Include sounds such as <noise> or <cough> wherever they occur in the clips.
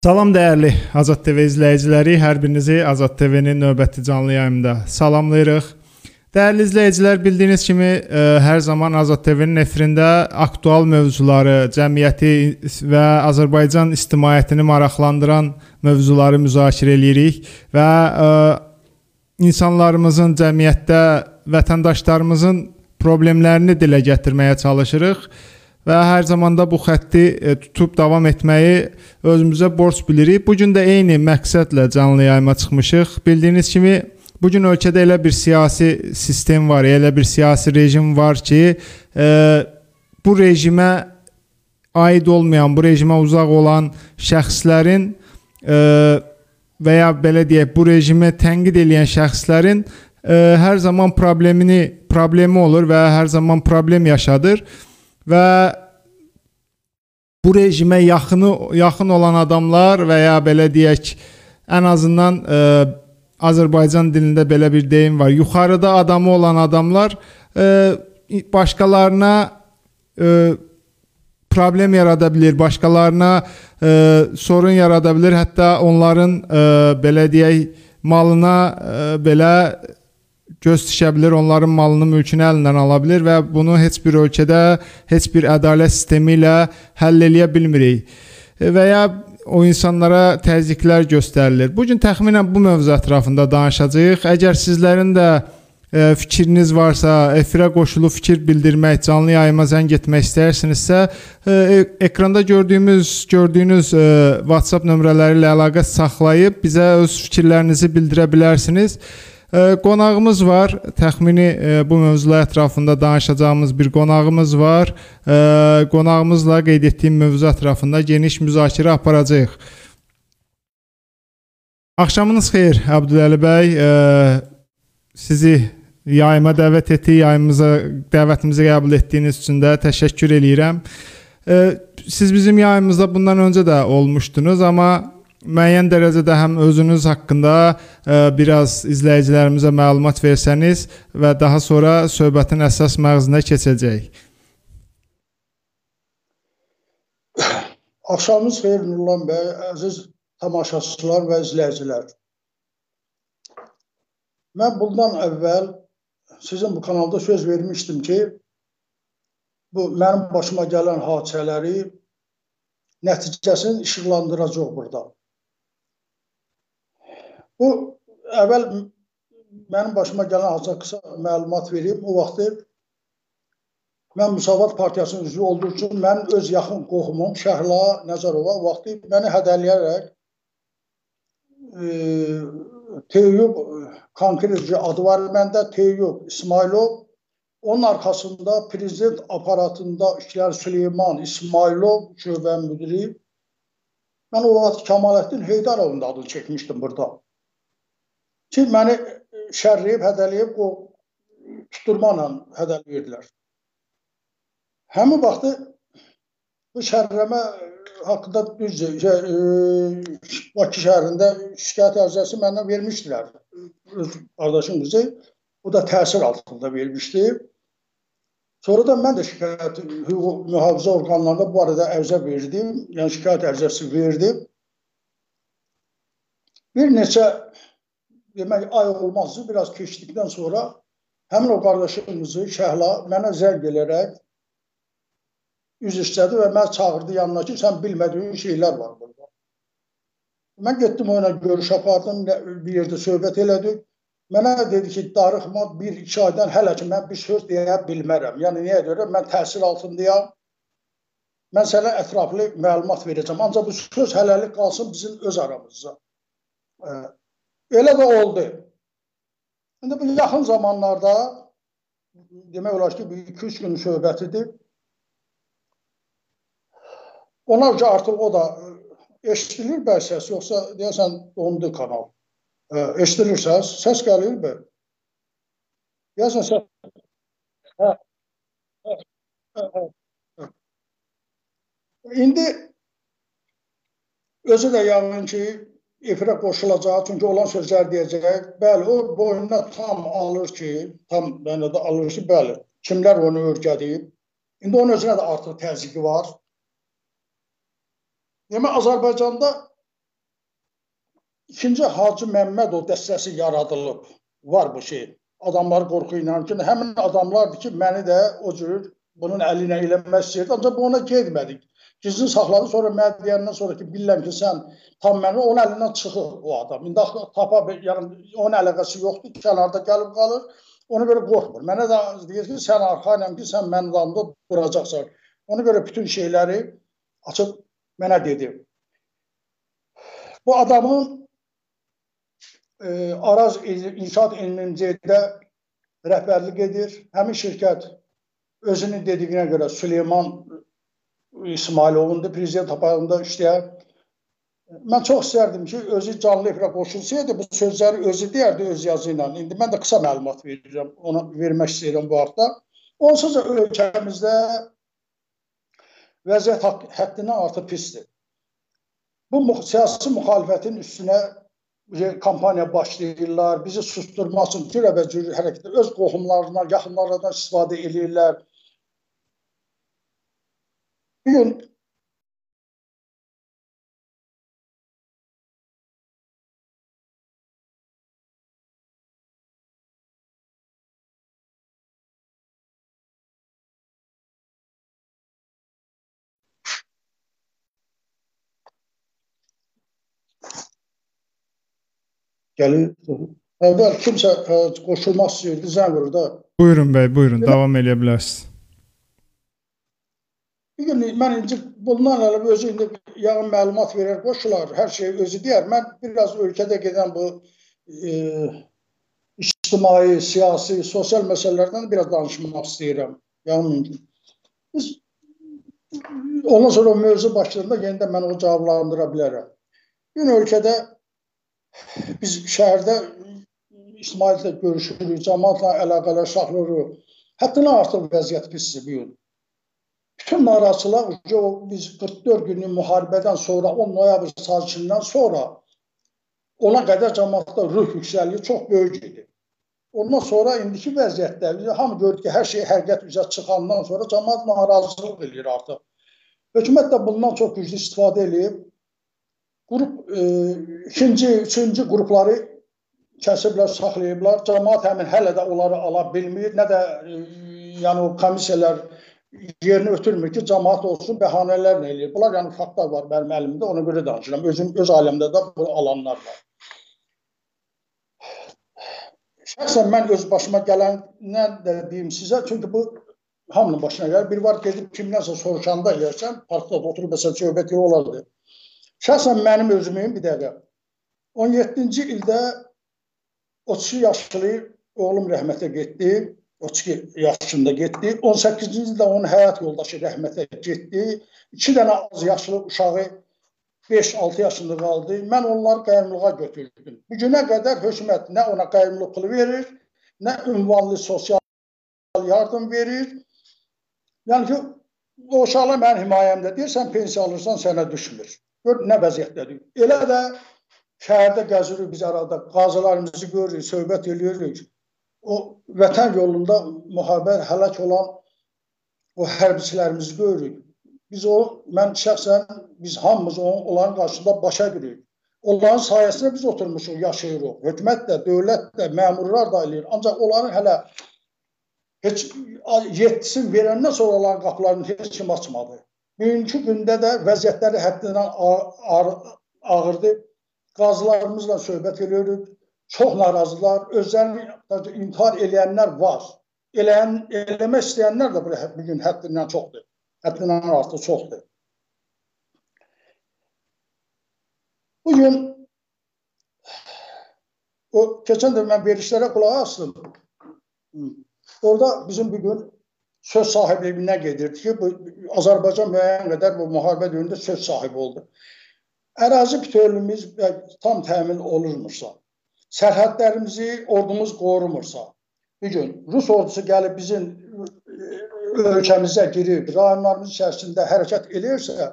Salam dəyərli Azad TV izləyiciləri, hər birinizi Azad TV-nin növbəti canlı yayımında salamlayırıq. Dəyərli izləyicilər, bildiyiniz kimi ə, e, hər zaman Azad TV-nin efirində aktual mövzuları, cəmiyyəti və Azərbaycan ictimaiyyətini maraqlandıran mövzuları müzakirə eləyirik və ə, e, insanlarımızın cəmiyyətdə vətəndaşlarımızın problemlərini dilə gətirməyə çalışırıq və hər zaman da bu xətti e, tutub davam etməyi özümüzə borc bilirik. Bu gün də eyni məqsədlə canlı yayıma çıxmışıq. Bildiyiniz kimi bu gün ölkədə elə bir siyasi sistem var, elə bir siyasi rejim var ki, e, bu rejimə aid olmayan, bu rejimə uzaq olan şəxslərin e, və ya belə deyək, bu rejimi tənqid edən şəxslərin ə, hər zaman problemini problemi olur və hər zaman problem yaşadır və bu rejimə yaxını yaxın olan adamlar və ya belə deyək, ən azından ə, e, Azərbaycan dilində belə bir deyim var. Yuxarıda adamı olan adamlar ə, e, başqalarına ə, e, problem yarada bilər, başqalarına ə, sorun yarada bilər, hətta onların ə, belə deyək malına ə, belə göz tikə bilər, onların malını, mülkünü əlindən ala bilər və bunu heç bir ölkədə, heç bir ədalət sistemi ilə həll eləyə bilmirik. Və ya o insanlara təzyiqlər göstərilir. Bu gün təxminən bu mövzu ətrafında danışacağıq. Əgər sizlərin də e, fikriniz varsa, efirə qoşulub fikir bildirmək, canlı yayıma zəng etmək istəyirsinizsə, e, e ekranda gördüyümüz, gördüyünüz e, WhatsApp nömrələri ilə əlaqə saxlayıb bizə öz fikirlərinizi bildirə bilərsiniz. Qonağımız var. Təxmini bu mövzular ətrafında danışacağımız bir qonağımız var. Qonağımızla qeyd etdiyim mövzu ətrafında geniş müzakirə aparacağıq. Axşamınız xeyir Əbdüləli bəy. Sizi yayıma dəvət etdi, yayımıza dəvətimizi qəbul etdiyiniz üçün də təşəkkür eləyirəm. Siz bizim yayımızda bundan öncə də olmuşdunuz, amma müəyyən dərəcədə həm özünüz haqqında ə, e, biraz izləyicilərimizə məlumat versəniz və daha sonra söhbətin əsas məğzinə keçəcəyik. <coughs> Axşamınız xeyir Nurlan bəy, əziz tamaşaçılar və izləyicilər. Mən bundan əvvəl sizin bu kanalda söz vermişdim ki, bu mənim başıma gələn hadisələri nəticəsini işıqlandıracaq burada. Bu əvvəl mənim başıma gələn azca qısa məlumat verim. O vaxtı mən Müsavat Partiyasının üzvü olduğu üçün mən öz yaxın qohumum Şəhla Nəzərova vaxtı məni hədələyərək e, Teyyub konkretci adı var məndə Teyyub İsmailov. Onun arxasında prezident aparatında işləyən Süleyman İsmailov şöbə müdiri. Mən o vaxt Kamaləddin Heydarovun da adını çəkmişdim burada ki məni şərləyib, hədələyib o tutturmaqla hədələyirdilər. Həmin vaxtı bu şərləmə haqqında düz e, Bakı şəhərində şikayət ərizəsi məndən vermişdilər. Öz qardaşım qızı o da təsir altında vermişdi. Sonra da mən də şikayət hüquq mühafizə orqanlarına bu arada ərizə verdim. Yəni şikayət ərizəsi verdim. Bir neçə demək ay olmazdı. Biraz keçdikdən sonra həmin o qardaşımızı Şəhla mənə zəng edərək üz istədi və məni çağırdı yanına ki, sən bilmədiyin şeylər var burada. Mən getdim ona görüş apardım, bir yerdə söhbət elədik. Mənə dedi ki, darıxma bir, iki aydan hələ ki, mən bir söz deyə bilmərəm. Yəni, niyə görə? Mən təsir altındayam. Mən sənə ətraflı məlumat verəcəm. Ancaq bu söz hələlik qalsın bizim öz aramızda. Elə də oldu. İndi bu yaxın zamanlarda demək olar ki, 2-3 gün söhbətidir. Ona ki, artıq o da eşidilir bə səs, yoxsa deyəsən dondu kanal. Eşidilir səs, səs gəlir bə. Deyəsən səs. Hə. Hə. Hə. hə. İndi özü də yəqin ki, efirə qoşulacaq, çünki olan sözlər deyəcək. Bəli, o boynuna tam alır ki, tam mənada alır ki, bəli, kimlər onu örgədib. İndi onun özünə də artıq təzyiqi var. Demək, Azərbaycanda ikinci Hacı Məmmədov dəstəsi yaradılıb. Var bu şey. Adamlar qorxu ilə ki, həmin adamlardır ki, məni də o cür bunun əli ilə eləmək istəyirdi. Ancaq bu ona getmədik. Gizli saxladı. Sonra mən deyəndən sonra ki, bilirəm ki, sən tam məni onun əlindən çıxır o adam. İndi tapa yəni onun əlaqəsi yoxdur. Kənarda gəlib qalır. Ona görə qorxmur. Mənə də deyir ki, sən arxayınam ki, sən mənim damda duracaqsan. Ona görə bütün şeyləri açıb mənə dedi. Bu adamın e, Araz İnşaat İlmincədə rəhbərlik edir. Həmin şirkət özünün dediyinə görə Süleyman İsmailovundur, prezident apağında işləyər. Mən çox istərdim ki, özü canlı efirə qoşulsaydı, bu sözləri özü deyərdi öz yazı ilə. İndi mən də qısa məlumat verirəm, ona vermək istəyirəm bu haqda. Onsuz da ölkəmizdə vəziyyət həddindən artıq pisdir. Bu siyasi müxalifətin üstünə kampaniya başlayırlar, bizi susturmaq üçün cürə və cür hərəkət öz qohumlarından, yaxınlarından istifadə edirlər. Bu gün gəlir. Əvvəl kimsə ə, qoşulmaq istəyirdi, zəng vurur da. Buyurun bəy, buyurun, davam edə bilərsiniz. Bir gün mən indi bundan əlavə özü indi yağın məlumat verər, qoşular, hər şey özü deyər. Mən biraz ölkədə gedən bu e, ictimai, siyasi, sosial məsələlərdən biraz danışmaq istəyirəm. Yəni biz ondan sonra o mövzu başlayanda yenə də mən o cavablandıra bilərəm. Gün ölkədə Biz şəhərdə ictimaiyyətlə görüşürük, cəmaatla əlaqələr saxlayırıq. Həddindən artıq vəziyyət pisdir bu gün. Bütün narazılar biz 44 günlük müharibədən sonra 10 noyabr sazişindən sonra ona qədər cəmaatda ruh yüksəlliyi çox böyük idi. Ondan sonra indiki vəziyyətdə hamı gördük ki, hər şey həqiqət üzə çıxandan sonra cəmaat narazılıq eləyir artıq. Hökumət də bundan çox güclü istifadə eləyib Qrup e, ikinci, üçüncü qrupları kəsiblər, saxlayıblar. Cəmaat həmin hələ də onları ala bilmir. Nə də e, yəni o komissiyalar yerini ötürmür ki, cəmaat olsun, bəhanələrlə eləyir. Bunlar yəni faktlar var mənim əlimdə, ona görə danışıram. Özüm öz aləmdə də bunu alanlar var. Şəxsən mən öz başıma gələnlə də deyim sizə, çünki bu hamının başına gəlir. Bir var gedib kimdənsə soruşanda yersən, parkda oturub məsələn söhbət yeri olardı. Şəxsən mənim özümün bir dəqiqə 17-ci ildə 32 yaşlı oğlum rəhmətə getdi. 32 yaşında getdi. 18-ci ildə onun həyat yoldaşı rəhmətə getdi. 2 dənə az yaşlı uşağı 5-6 yaşında qaldı. Mən onları qayyumluğa götürdüm. Bu günə qədər hökumət nə ona qayyumluq pulu verir, nə ünvanlı sosial yardım verir. Yəni ki, o uşaqlar mənim himayəmdə deyir, sən pensiya alırsan, sənə düşmür. Gör nə vəziyyətdədir. Elə də şəhərdə gəzirik biz arada, qazilərimizi görürük, söhbət edirik. O vətən yolunda müharibə həlak olan o hərbiçilərimizi görürük. Biz o, mən şəxsən, biz hamımız onun, onların qarşısında başa girik. Onların sayəsində biz oturmuşuq, yaşayırıq. Hökumət də, dövlət də, məmurlar da eləyir. Ancaq onların hələ heç yetkisin verəndən sonra onların qapılarını heç kim açmadı. Bugünkü gündə də vəziyyətləri həddindən ağırdır. Qazılarımızla söhbət edirik. Çox narazılar. Özlərini intihar eləyənlər var. Eləyən, eləmək istəyənlər də bu gün həddindən çoxdur. Həddindən artıq çoxdur. Bugün o keçən də mən verilişlərə qulaq asdım. Orada bizim bugün söz sahibliyinə gedirdi ki, bu Azərbaycan müəyyən qədər bu müharibə dövründə söz sahibi oldu. Ərazi bütövlüyümüz tam təmin olunmursa, sərhədlərimizi ordumuz qorumursa, bir gün Rus ordusu gəlib bizim ölkəmizə girib, rayonlarımız içərisində hərəkət edirsə,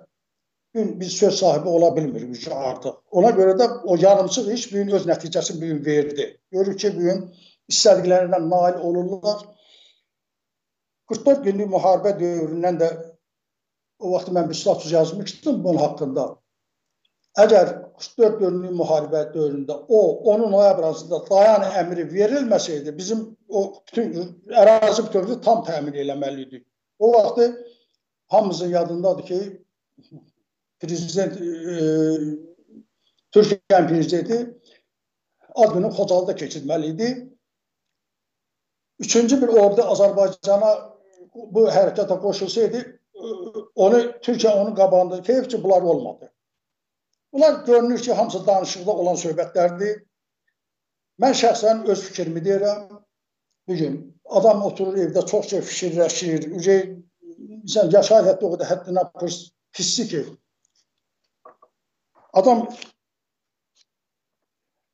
gün biz söz sahibi ola bilmirik artıq. Ona görə də o yarımçıq iş bu gün öz nəticəsini bu gün verdi. Görürük ki, bu gün istədiklərindən nail olurlar. 44 günlük müharibə dövründən də o vaxt mən bir status yazmışdım bunun haqqında. Əgər 44 günlük müharibə dövründə o, onun noyabr ayında dayan əmri verilməsəydi, bizim o bütün ərazi bütövlüyü tam təmin eləməli idik. O vaxtı hamımızın yadındadır ki, prezident e, Türkiye'nin prezidenti ad günü Xocalıda keçirməli idi. Üçüncü bir ordu Azərbaycana bu hərəkata qoşulsaydı, onu Türkiyə onun qabağında keyif ki, bunlar olmadı. Bunlar görünür ki, hamısı danışıqda olan söhbətlərdir. Mən şəxsən öz fikrimi deyirəm. Bugün adam oturur evdə çox şey fikirləşir. Sən yaşayır hətta o qədər həddinə pissi ki. Adam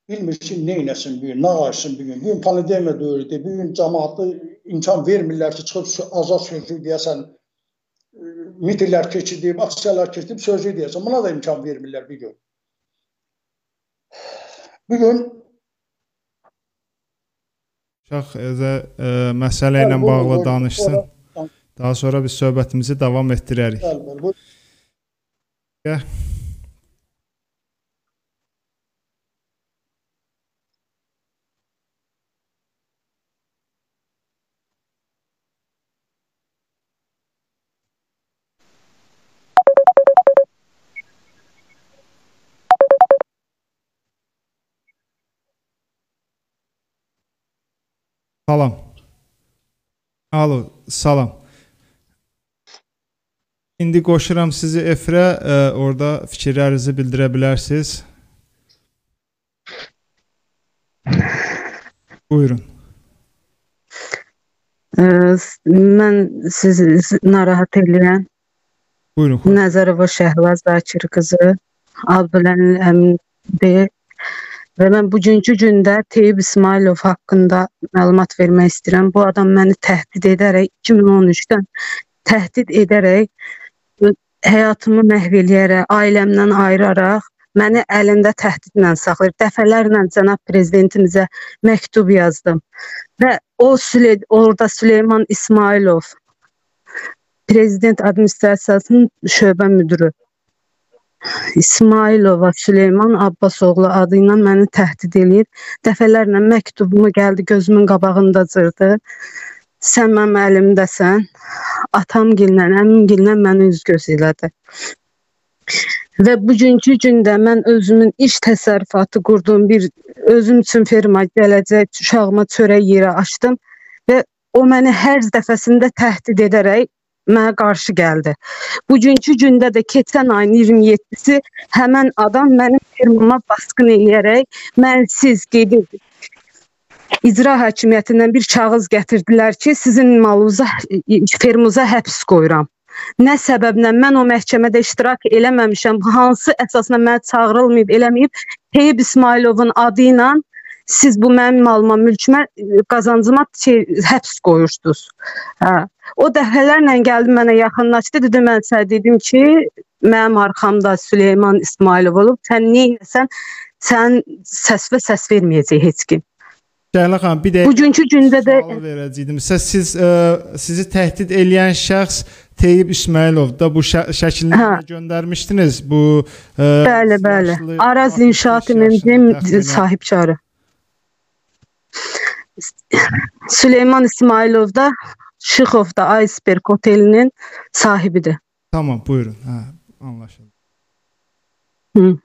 bilmir ki, nə eləsin bu gün, nə açsın bu gün. Bu gün pandemiya dövrüdür. Bu gün cəmaatı imkan vermirlər ki, çıxıb azad sözlük deyəsən, mitinglər keçirdib, aksiyalar keçirdib, sözlük deyəsən. Buna da imkan vermirlər bu gün. Bu gün Şax özə e, məsələ ilə bağlı danışsın. Daha sonra biz söhbətimizi davam etdirərik. Bəli, bəli. Salam. Alo, salam. İndi qoşuram sizi efirə, e, orada fikirlərinizi bildirə bilərsiniz. Buyurun. Ə, mən sizi narahat edirəm. Buyurun. Nəzərova Şəhbaz Zakir qızı Abdülənin əmdi Və mən bugünkü gündə Teyyib İsmailov haqqında məlumat vermək istəyirəm. Bu adam məni təhdid edərək 2013-dən təhdid edərək həyatımı məhv eləyərək, ailəmdən ayıraraq məni əlində təhdidlə saxlayır. Dəfələrlə cənab prezidentimizə məktub yazdım. Və o Süle orada Süleyman İsmailov prezident administrasiyasının şöbə müdürü İsmailova Süleyman Abbasoğlu adı ilə məni təhdid eləyir. Dəfələrlə məktubumu gəldi gözümün qabağında cırdı. Sən mənim əlimdəsən. Atam gillə, əmim gillə məni üz göz elədi. Və bugünkü gündə mən özümün iş təsərrüfatı qurduğum bir özüm üçün ferma gələcək, uşağıma çörək yeri açdım və o məni hər dəfəsində təhdid edərək mənə qarşı gəldi. Bugünkü gündə də keçən ayın 27-si həmən adam mənim firmama basqın eləyərək mən siz gedib icra hakimiyyətindən bir kağız gətirdilər ki, sizin malınıza firmuza həbs qoyuram. Nə səbəblə mən o məhkəmədə iştirak eləməmişəm, hansı əsasla mənə çağırılmayıb, eləməyib, Heyb İsmailovun adı ilə siz bu mənim malıma, mülkümə, qazancıma şey, həbs qoyursunuz. Hə. O dəfələrlə gəldi mənə yaxınlaşdı, dedi mən sənə dedim ki, mənim arxamda Süleyman İsmailov olub, sən nə etsən, sən səs və səs verməyəcək heç kim. Cəlal xanım, bir də bugünkü gündə də verəcəydim. Siz siz ə, e, sizi təhdid edən şəxs Teyyib İsmailov da bu şə şəklini hə. göndərmişdiniz. Bu ə, e, Bəli, bəli. Araz İnşaat MMC sahibkarı. Süleyman İsmailov da Şıxovda Iceberg otelinin sahibidir. Tamam, buyurun. Hə, anlaşıldı. Hı.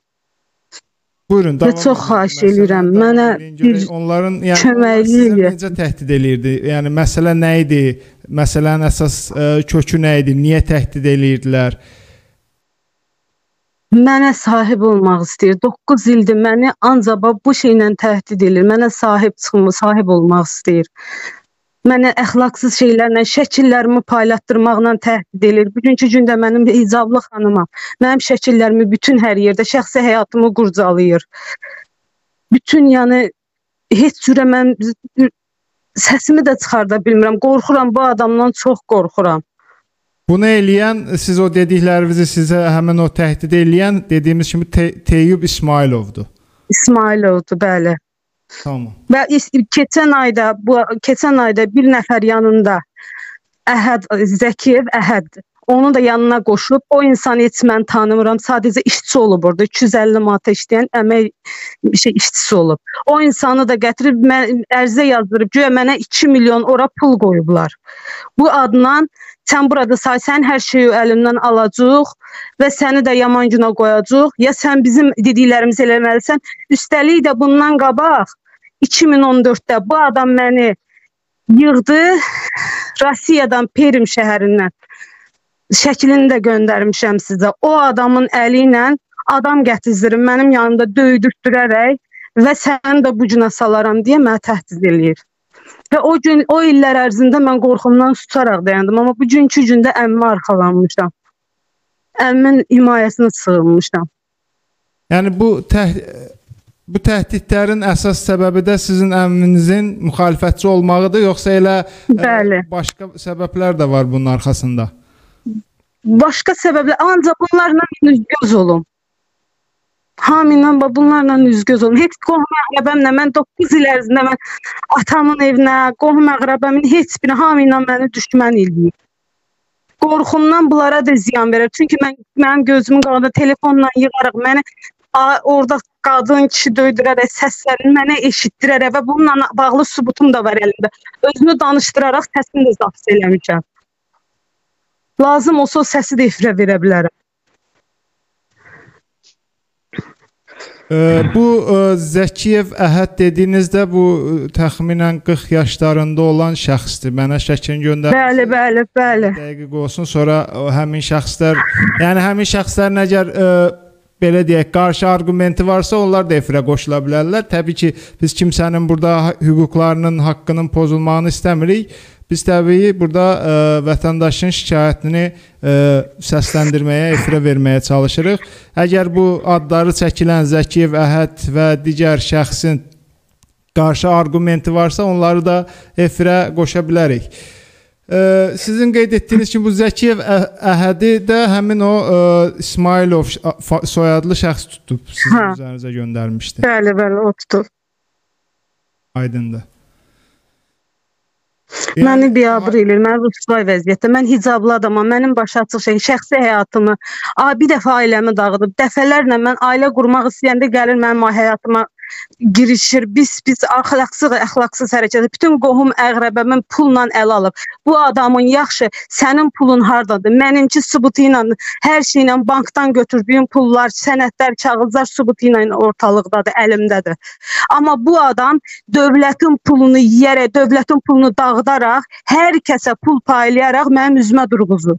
Buyurun, davam. Və çox xahiş edirəm. Mənə bir onların yəni köməkliyi necə təhdid eləyirdi? Yəni məsələ nə idi? Məsələnin əsas ə, e, kökü nə idi? Niyə təhdid eləyirdilər? Mənə sahib olmaq istəyir. 9 ildir məni ancaq bu şeylə təhdid edir. Mənə sahib çıxmı, sahib olmaq istəyir. Mənə əxlaqsız şeylərlə, şəkillərimi paylaşdırmaqla təhdid edir. Bugünkü gündə mənim icablı xanıma mənim şəkillərimi bütün hər yerdə şəxsi həyatımı qurcalayır. Bütün yəni heç cürə mən səsimi də çıxarda bilmirəm. Qorxuram bu adamdan çox qorxuram. Bunu eləyən siz o dediklərinizi sizə həmin o təhdid eləyən dediyimiz kimi Te Teyyub İsmailovdur. İsmailovdur, bəli. Tamam. Və keçən ayda bu keçən ayda bir nəfər yanında Əhəd Zəkiyev Əhəd Onu da yanına qoşub o insanı heç mən tanımıram. Sadəcə işçi olub orada. 250 manat işləyən əmək şey işçisi olub. O insanı da gətirib mən ərizə yazdırıb güya mənə 2 milyon ora pul qoyublar. Bu adla sən burada saysan hər şeyi əlimdən alacaq və səni də yaman günə qoyacaq. Ya sən bizim dediklərimizi eləməlisən. Üstəlik də bundan qabaq 2014-də bu adam məni yığdı Rusiyadan Perim şəhərindən. Şəklini də göndərmişəm sizə. O adamın əli ilə adam gətizdirim mənim yanımda döydürtdürərək və səni də bu günə salaram deyə məni təhdid eləyir. Və o gün, o illər ərzində mən qorxumdan susaraq dayandım, amma bugünkü gündə əmmə arxalanmışam. Əmmin himayəsinə sığınmışam. Yəni bu təh bu təhdidlərin əsas səbəbi də sizin əmminizin müxalifətçi olmağıdır, yoxsa elə Bəli. Ə, başqa səbəblər də var bunun arxasında? Başqa səbəblər, ancaq bunlarla üzgöz olum. Hamıyla bunlarla üzgöz olum. Heç qohum əqrəbəmlə mən 9 il ərzində mən atamın evinə, qohum əqrəbəmin heç birini hamıyla məni düşmən eləyib. Qorxumdan bunlara da ziyan verir. Çünki mən mənim gözümün qabağında telefonla yığaraq məni orada qadın kişi döydürərək səslərini mənə eşitdirərək və bununla bağlı sübutum da var əlimdə. Özünü danışdıraraq səsini də zapt eləmişəm. Lazım olsa o səsi də efirə verə bilərəm. Ə, bu ə, Zəkiyev Əhəd dediyinizdə bu ə, təxminən 40 yaşlarında olan şəxsdir. Mənə şəklini göndər. Bəli, bəli, bəli. Dəqiq olsun. Sonra o, həmin şəxslər, yəni həmin şəxslərin əgər ə, belə deyək, qarşı arqumenti varsa, onlar da efirə qoşula bilərlər. Təbii ki, biz kimsənin burada hüquqlarının, haqqının pozulmağını istəmirik. Biz təbii burada ə, vətəndaşın şikayətini ə, səsləndirməyə, efirə verməyə çalışırıq. Əgər bu adları çəkilən Zəkiyev Əhəd və digər şəxsin qarşı arqumenti varsa, onları da efirə qoşa bilərik. Ə, sizin qeyd etdiyiniz kimi bu Zəkiyev Ə- Əhədi də həmin o ə, İsmailov soyadlı şəxs tutub sizin Hə. üzərinizə göndərmişdi. Bəli, bəli, o tutub. Aydındır. Məni biabır eləyir, məni rüsvay vəziyyətdə. Mən hicablı adamam, mənim başı açıq şey, şəxsi həyatımı, a, bir dəfə ailəmi dağıdıb. Dəfələrlə mən ailə qurmaq istəyəndə gəlir mənim həyatıma girişir. Biz biz əxlaqsız, əxlaqsız hərəkət. Bütün qohum əqrəbəmin pulla əl alıb. Bu adamın yaxşı, sənin pulun hardadır? Mənimki sübutu ilə, hər şeylə bankdan götürdüyüm pullar, sənədlər, kağızlar sübutu ilə ortalıqdadır, əlimdədir. Amma bu adam dövlətin pulunu yeyərək, dövlətin pulunu dağıdaraq, hər kəsə pul paylayaraq mənim üzümə durğuzur.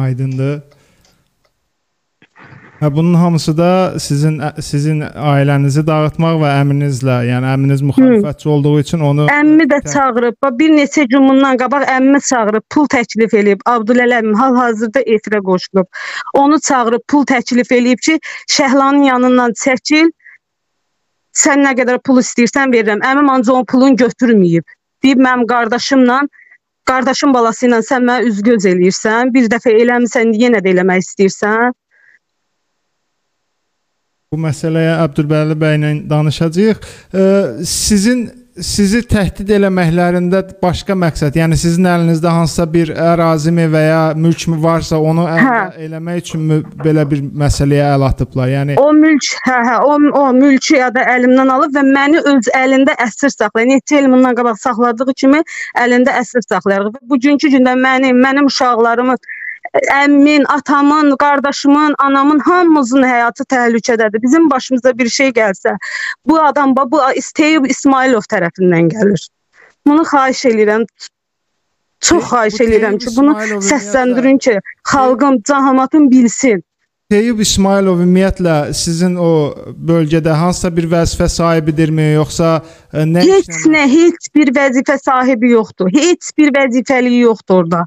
Aydındır. Hə bunun hamısı da sizin sizin ailənizi dağıtmaq və əminizlə, yəni əminiz müxalifətçi olduğu üçün onu Əmmi də çağırıb, bax, bir neçə gün bundan qabaq əmmimi çağırıb, pul təklif eləyib. Abdüləl əmmim hal-hazırda efirə qoşulub. Onu çağırıb pul təklif eləyib ki, Şəhlanın yanından çəkil. Sən nə qədər pul istəyirsən verirəm. Əmim ancaq o pulun götürməyib. Deyib mənim qardaşımla qardaşım balası ilə sən mənə üzgöz eləyirsən. Bir dəfə eləmisən, yenə də eləmək istəyirsən. Bu məsələyə Əbdülbəli bəylə danışacağıq. Sizin sizi təhdid eləməklərində başqa məqsəd, yəni sizin əlinizdə hansısa bir ərazimi və ya mülk mü varsa, onu əldə Hə. eləmək üçünmü belə bir məsələyə əl atıblar? Yəni O mülk, hə, hə, o, o mülkü ya da əlimdən alıb və məni öz əlində əsir saxlayır. Neçə il bundan qabaq saxladığı kimi əlində əsir saxlayır. Bugünkü gündə mənim, mənim uşaqlarımın, əmmin, atamın, qardaşımın, anamın hamımızın həyatı təhlükədədir. Bizim başımıza bir şey gəlsə, bu adam bu İsteyib İsmailov tərəfindən gəlir. Bunu xahiş eləyirəm. Çox xahiş eləyirəm ki, bunu səsləndirin ki, xalqım, cəmaatım bilsin. Teyyub İsmailov ümumiyyətlə sizin o bölgədə hansısa bir vəzifə sahibidirmi, yoxsa ə, nə Heç nə, heç bir vəzifə sahibi yoxdur. Heç bir vəzifəliyi yoxdur orada.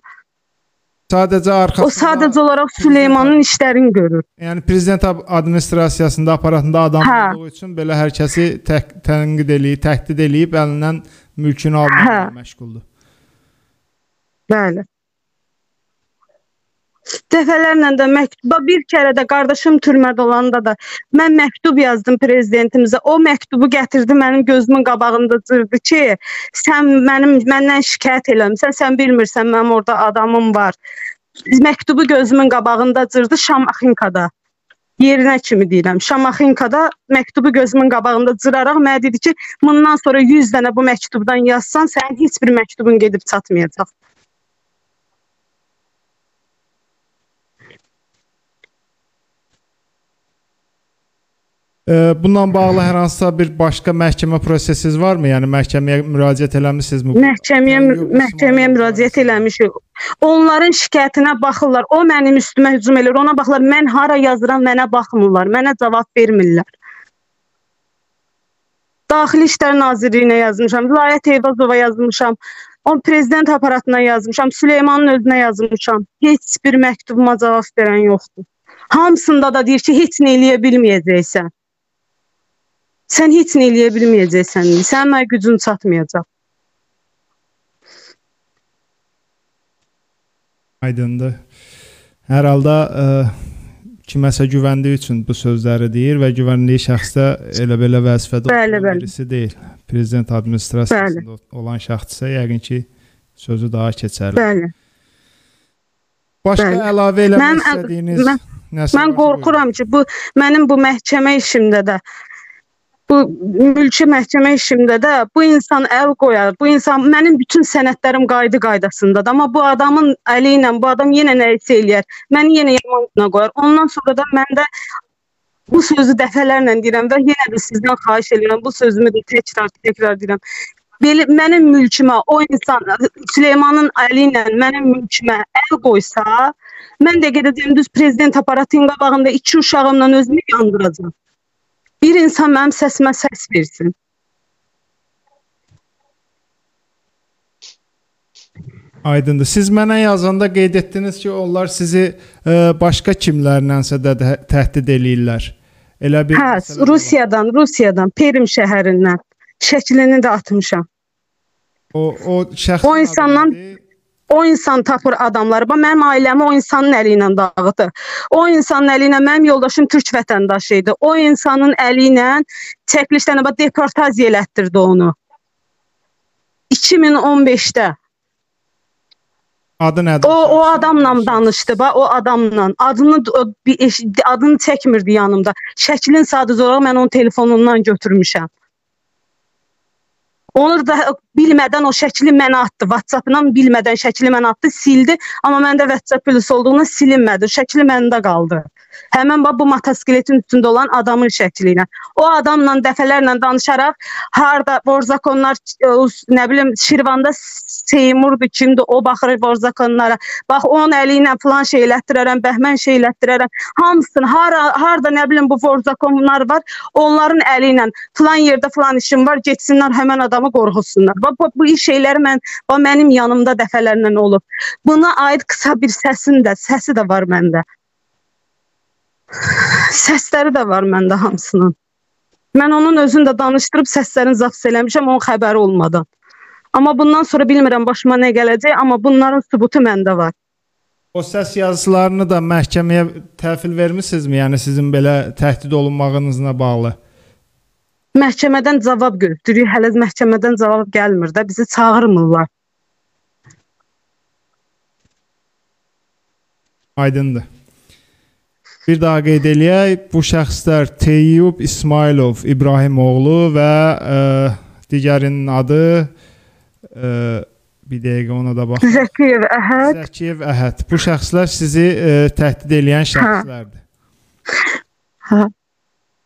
Sadəcə O arxasında sadəcə olaraq Süleymanın işlərini görür. Yəni prezident administrasiyasında aparatında adam Hə. olduğu üçün belə hər kəsi tənqid eləyib, təhdid eləyib əlindən mülkünü almaqla Hə. məşğuldur. Bəli. Dəfələrlə də məktub bir kərə də qardaşım türmədə olanda da mən məktub yazdım prezidentimizə. O məktubu gətirdi mənim gözümün qabağında cırdı ki, sən mənim məndən şikayət eləmisən, sən bilmirsən mənim orada adamım var. Məktubu gözümün qabağında cırdı Şamaxinkada. Yerinə kimi deyirəm. Şamaxinkada məktubu gözümün qabağında cıraraq mənə dedi ki, bundan sonra 100 dənə bu məktubdan yazsan, sənin heç bir məktubun gedib çatmayacaq. Bununla bağlı hər hansısa bir başqa məhkəmə prosesiniz varmı? Yəni məhkəməyə müraciət eləmisinizmi? Məhkəməyə məhkəməyə müraciət eləmişik. Onların şikayətinə baxırlar. O mənim üstümə hücum eləyir. Ona baxırlar. Mən hara yazıram, mənə baxmırlar. Mənə cavab vermirlər. Daxili İşlər Nazirliyinə yazmışam, Vilayət Eyvazova yazmışam, o prezident aparatına yazmışam, Süleymanın özünə yazmışam. Heç bir məktubuma cavab verən yoxdur. Hamısında da deyir ki, heç nə eləyə bilməyəcəksən. Sən heç nə eləyə bilməyəcəksən. Sənin mənə gücün çatmayacaq. Aydındır. Hər halda ə, kiməsə güvəndiyi üçün bu sözləri deyir və güvəndiyi şəxs də elə belə vəzifədə Bəli, bəli. birisi deyil. Prezident administrasiyasında olan şəxssə yəqin ki, sözü daha keçərli. Bəli. Başqa bəli. əlavə eləmək Mən- istədiyiniz mən- nəsə Mən qorxuram ki, bu mənim bu məhkəmə işimdə də bu mülki məhkəmə işimdə də bu insan əl qoyar. Bu insan mənim bütün sənədlərim qaydı qaydasındadır. Amma bu adamın əli ilə bu adam yenə nə isə eləyər. Məni yenə yamanına qoyar. Ondan sonra da mən də bu sözü dəfələrlə deyirəm və yenə də sizdən xahiş edirəm. Bu sözümü də təkrar təkrar deyirəm. Belə mənim mülkümə o insan Süleymanın əli ilə mənim mülkümə əl qoysa, mən də gedəcəm düz prezident aparatının qabağında iki uşağımla özümü yandıracağam. Bir insan mənim səsimə səs versin. Aydındır. Siz mənə yazanda qeyd etdiniz ki, onlar sizi ə, başqa kimlərlənsə də təhdid eləyirlər. Elə bir Hə, də var. Rusiyadan, Rusiyadan, Perim şəhərindən şəklini də atmışam. o o şəxs O insandan- O insan tapır adamları. Bax mənim ailəmi o insanın əli ilə dağıtır. O insanın əli ilə mənim yoldaşım türk vətəndaşı idi. O insanın əli ilə çəkilişdən bax deportaziya elətdirdi onu. 2015-də. adı nədir? O o adamla danışdı, bax o adamla. Adını o, bir eş- adını çəkmirdi yanımda. Şəklin sadəcə olaraq mən onun telefonundan götürmüşəm. Onu da bilmədən o şəkli mənə atdı. WhatsApp-dan bilmədən şəkli mənə atdı, sildi. Amma məndə WhatsApp plus olduğundan silinmədi. Şəkli məndə qaldı. Həmin bax bu motosikletin üstündə olan adamın şəkli ilə. O adamla dəfələrlə danışaraq harda vorzakonlar e, nə bilim Şirvanda Seymurdur kimdir o baxır vorzakonlara. Bax onun əli ilə falan şey elətdirərəm, bəhmən şey elətdirərəm. Hamısını hara harda nə bilim bu vorzakonlar var, onların əli ilə falan yerdə falan işim var, getsinlər həmin adamı qorxusunlar. Bax bu, bu şeyləri mən bax mənim yanımda dəfələrlə olub. Buna aid qısa bir səsin də, səsi də var məndə. <laughs> Səsləri də var məndə hamısının. Mən onun özünü də danışdırıb səslərini zaps eləmişəm, onun xəbəri olmadan. Amma bundan sonra bilmirəm başıma nə gələcək, amma bunların sübutu məndə var. O səs yazılarını da məhkəməyə təhvil vermisinizmi? Yəni sizin belə təhdid olunmağınızla bağlı. Məhkəmədən cavab gözləyirik. Hələ məhkəmədən cavab gəlmir də, bizi çağırmırlar. Aydındır. Bir daha qeyd eləyək, bu şəxslər Teyyub İsmailov İbrahimoğlu və ə, digərinin adı ə, bir dəqiqə ona da bax. Zəkiyev Əhəd, Zəkiyev Əhəd. Bu şəxslər sizi ə, təhdid edən şəxslərdir. hə.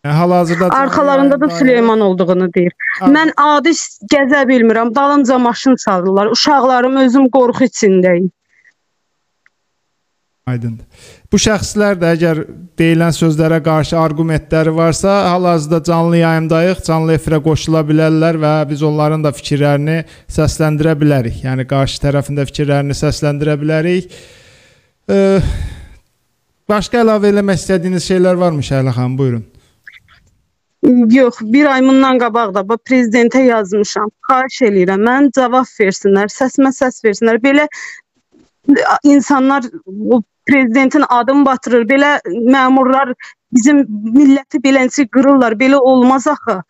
Hal-hazırda arxalarında da. Süleyman olduğunu deyir. Ha. Mən adi gəzə bilmirəm. Dalımca maşın çalırlar. Uşaqlarım özüm qorxu içindəyim. Aydındır. Bu şəxslər də əgər deyilən sözlərə qarşı arqumentləri varsa, hal-hazırda canlı yayımdayıq, canlı efirə qoşula bilərlər və biz onların da fikirlərini səsləndirə bilərik. Yəni qarşı tərəfin də fikirlərini səsləndirə bilərik. Ə, başqa əlavə eləmək istədiyiniz şeylər varmı Şəhla xanım? Buyurun. Yox, bir ay bundan qabaq da prezidentə yazmışam. Xahiş eləyirəm, mən cavab versinlər, səsimə səs versinlər. Belə insanlar bu prezidentin adını batırır. Belə məmurlar bizim milləti beləncə qırırlar. Belə olmaz axı.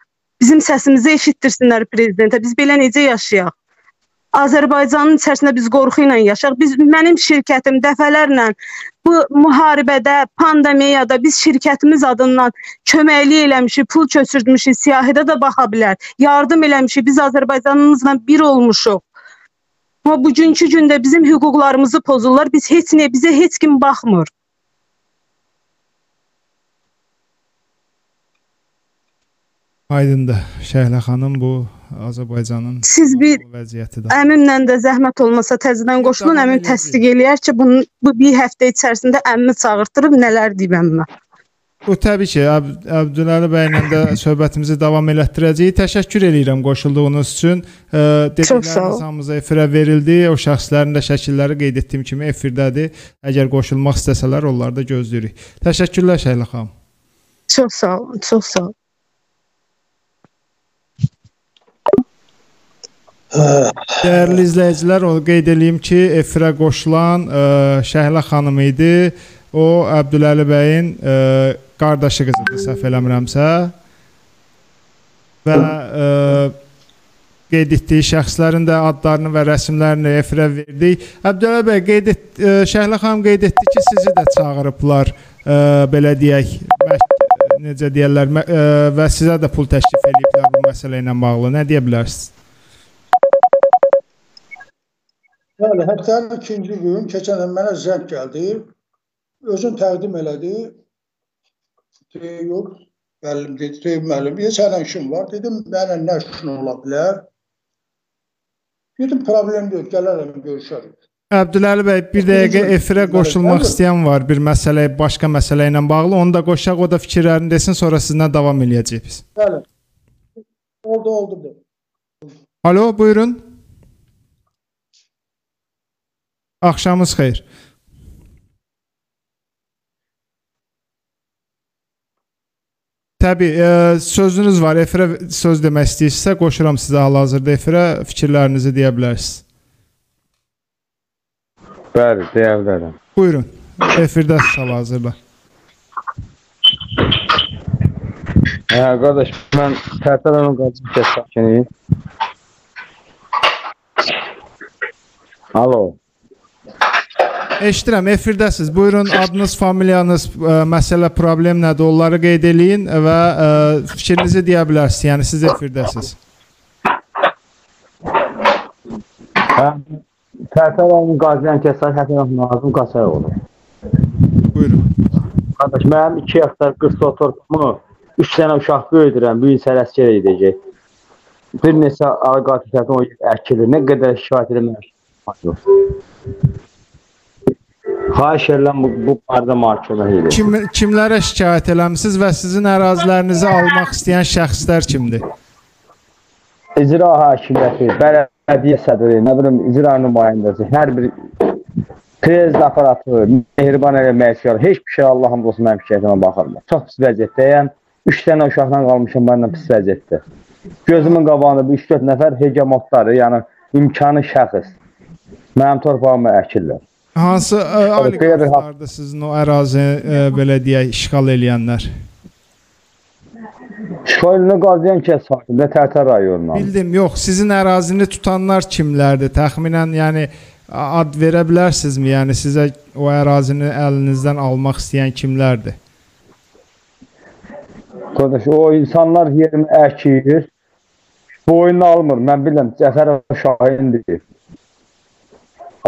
Bizim səsimizi eşitdirsinlər prezidentə. Biz belə necə yaşayaq? Azərbaycanın içərisində biz qorxu ilə yaşayaq. Biz mənim şirkətim dəfələrlə bu müharibədə, pandemiyada biz şirkətimiz adından köməklik eləmişik, pul köçürtmüşük, siyahıda da baxa bilər. Yardım eləmişik. Biz Azərbaycanımızla bir olmuşuq. Amma bugünkü gündə bizim hüquqlarımızı pozurlar. Biz heç nə, bizə heç kim baxmır. Aydındır. Şəhlə xanım bu Azərbaycanın Siz bir vəziyyətidir. əmimlə də zəhmət olmasa təzədən qoşulun, əmim təsdiq eləyər ki, bunu bu bir həftə içərisində əmimi çağırtdırıb nələr deyib əmmə. Bu təbii ki, Əb Əbdüləli bəylə də söhbətimizi davam elətdirəcəyik. Təşəkkür edirəm qoşulduğunuz üçün. Dedikləriniz hamımıza efirə verildi. O şəxslərin də şəkilləri qeyd etdiyim kimi efirdədir. Əgər qoşulmaq istəsələr, onları da gözləyirik. Təşəkkürlər Şəhlə xanım. Çox sağ olun, çox sağ olun. Dəyərli izləyicilər, onu qeyd eləyim ki, efirə qoşulan ə, Şəhlə xanım idi. O Əbdüləli bəyin ə, qardaşı qızıdır, səhv eləmirəmsə. Və ə, qeyd etdiyi şəxslərin də adlarını və rəsmlərini efirə verdik. Əbdüləli bəy qeyd et, ə, Şəhlə xanım qeyd etdi ki, sizi də çağırıblar, ə, belə deyək, necə deyirlər, ə, və sizə də pul təklif ediblər bu məsələ ilə bağlı. Nə deyə bilərsiniz? Bəli, həftənin ikinci gün keçən mənə zəng gəldi. Özün təqdim elədi. Yox, müəllim dedi, Teyib müəllim, bir sənin işin var. Dedim, mənə nə işin ola bilər? Dedim, problem yox, gələrəm, görüşərik. Əbdüləli bəy, bir dəqiqə efirə qoşulmaq istəyən var bir məsələ, başqa məsələ ilə bağlı. Onu da qoşaq, o da fikirlərini desin, sonra sizinlə davam eləyəcəyik biz. Bəli. Oldu, oldu. Alo, buyurun. Axşamınız xeyir. Təbii, e, sözünüz var. Efirə söz demək istəyirsinizsə, qoşuram sizə hal-hazırda efirə fikirlərinizi deyə bilərsiniz. Bəli, deyə bilərəm. Buyurun. Efirdəsiz hal-hazırda. Hə, qardaş, mən Tərtəranın qazın kəs sakiniyim. Alo. Eşidirəm, efirdəsiz. Buyurun, adınız, familiyanız, ə, məsələ, problem nədir? Onları qeyd eləyin və ə, fikrinizi deyə bilərsiniz. Yəni siz efirdəsiz. Hə, Tərtəranın qazın kəs sakiniyim Nazım Qasayoğlu. Buyurun. Qardaş, mənim 2 hektar 40 sot torpağımı 3 dənə uşaq böyüdürəm, bu il sələskər edəcək. Bir neçə ağac tərəfdən o əkilir. Nə qədər şikayət eləmək yox. Xahiş edirəm bu, bu barədə məhkəmə edin. Kim, kimlərə şikayət eləmisiniz və sizin ərazilərinizi almaq istəyən şəxslər kimdir? İcra hakimiyyəti, bələdiyyə sədri, nə bilim icra nümayəndəsi, hər bir prezident aparatı, mehriban eləmək istəyir. Heç bir şey Allahım olsun mənim şikayətimə baxırlar. Çox pis vəziyyətdəyəm. 3 dənə uşaqla qalmışam məndən pis vəziyyətdə. Gözümün qabağında bir 3-4 nəfər hegemotları, yəni imkanı şəxs mənim torpağımı əkirlər. Hansı ə, qeyri- oliqarxlardır sizin o ərazi ə, belə deyək işğal eləyənlər? Şoyunu qaziyan kəs sakində Tərtər rayonundan. Bildim, yox. Sizin ərazini tutanlar kimlərdir? Təxminən, yəni ad verə bilərsinizmi? Yəni sizə o ərazini əlinizdən almaq istəyən kimlərdir? Qardaş, o insanlar yerimi əkir. Boyunu almır. Mən bilirəm Cəfərov Şahindir.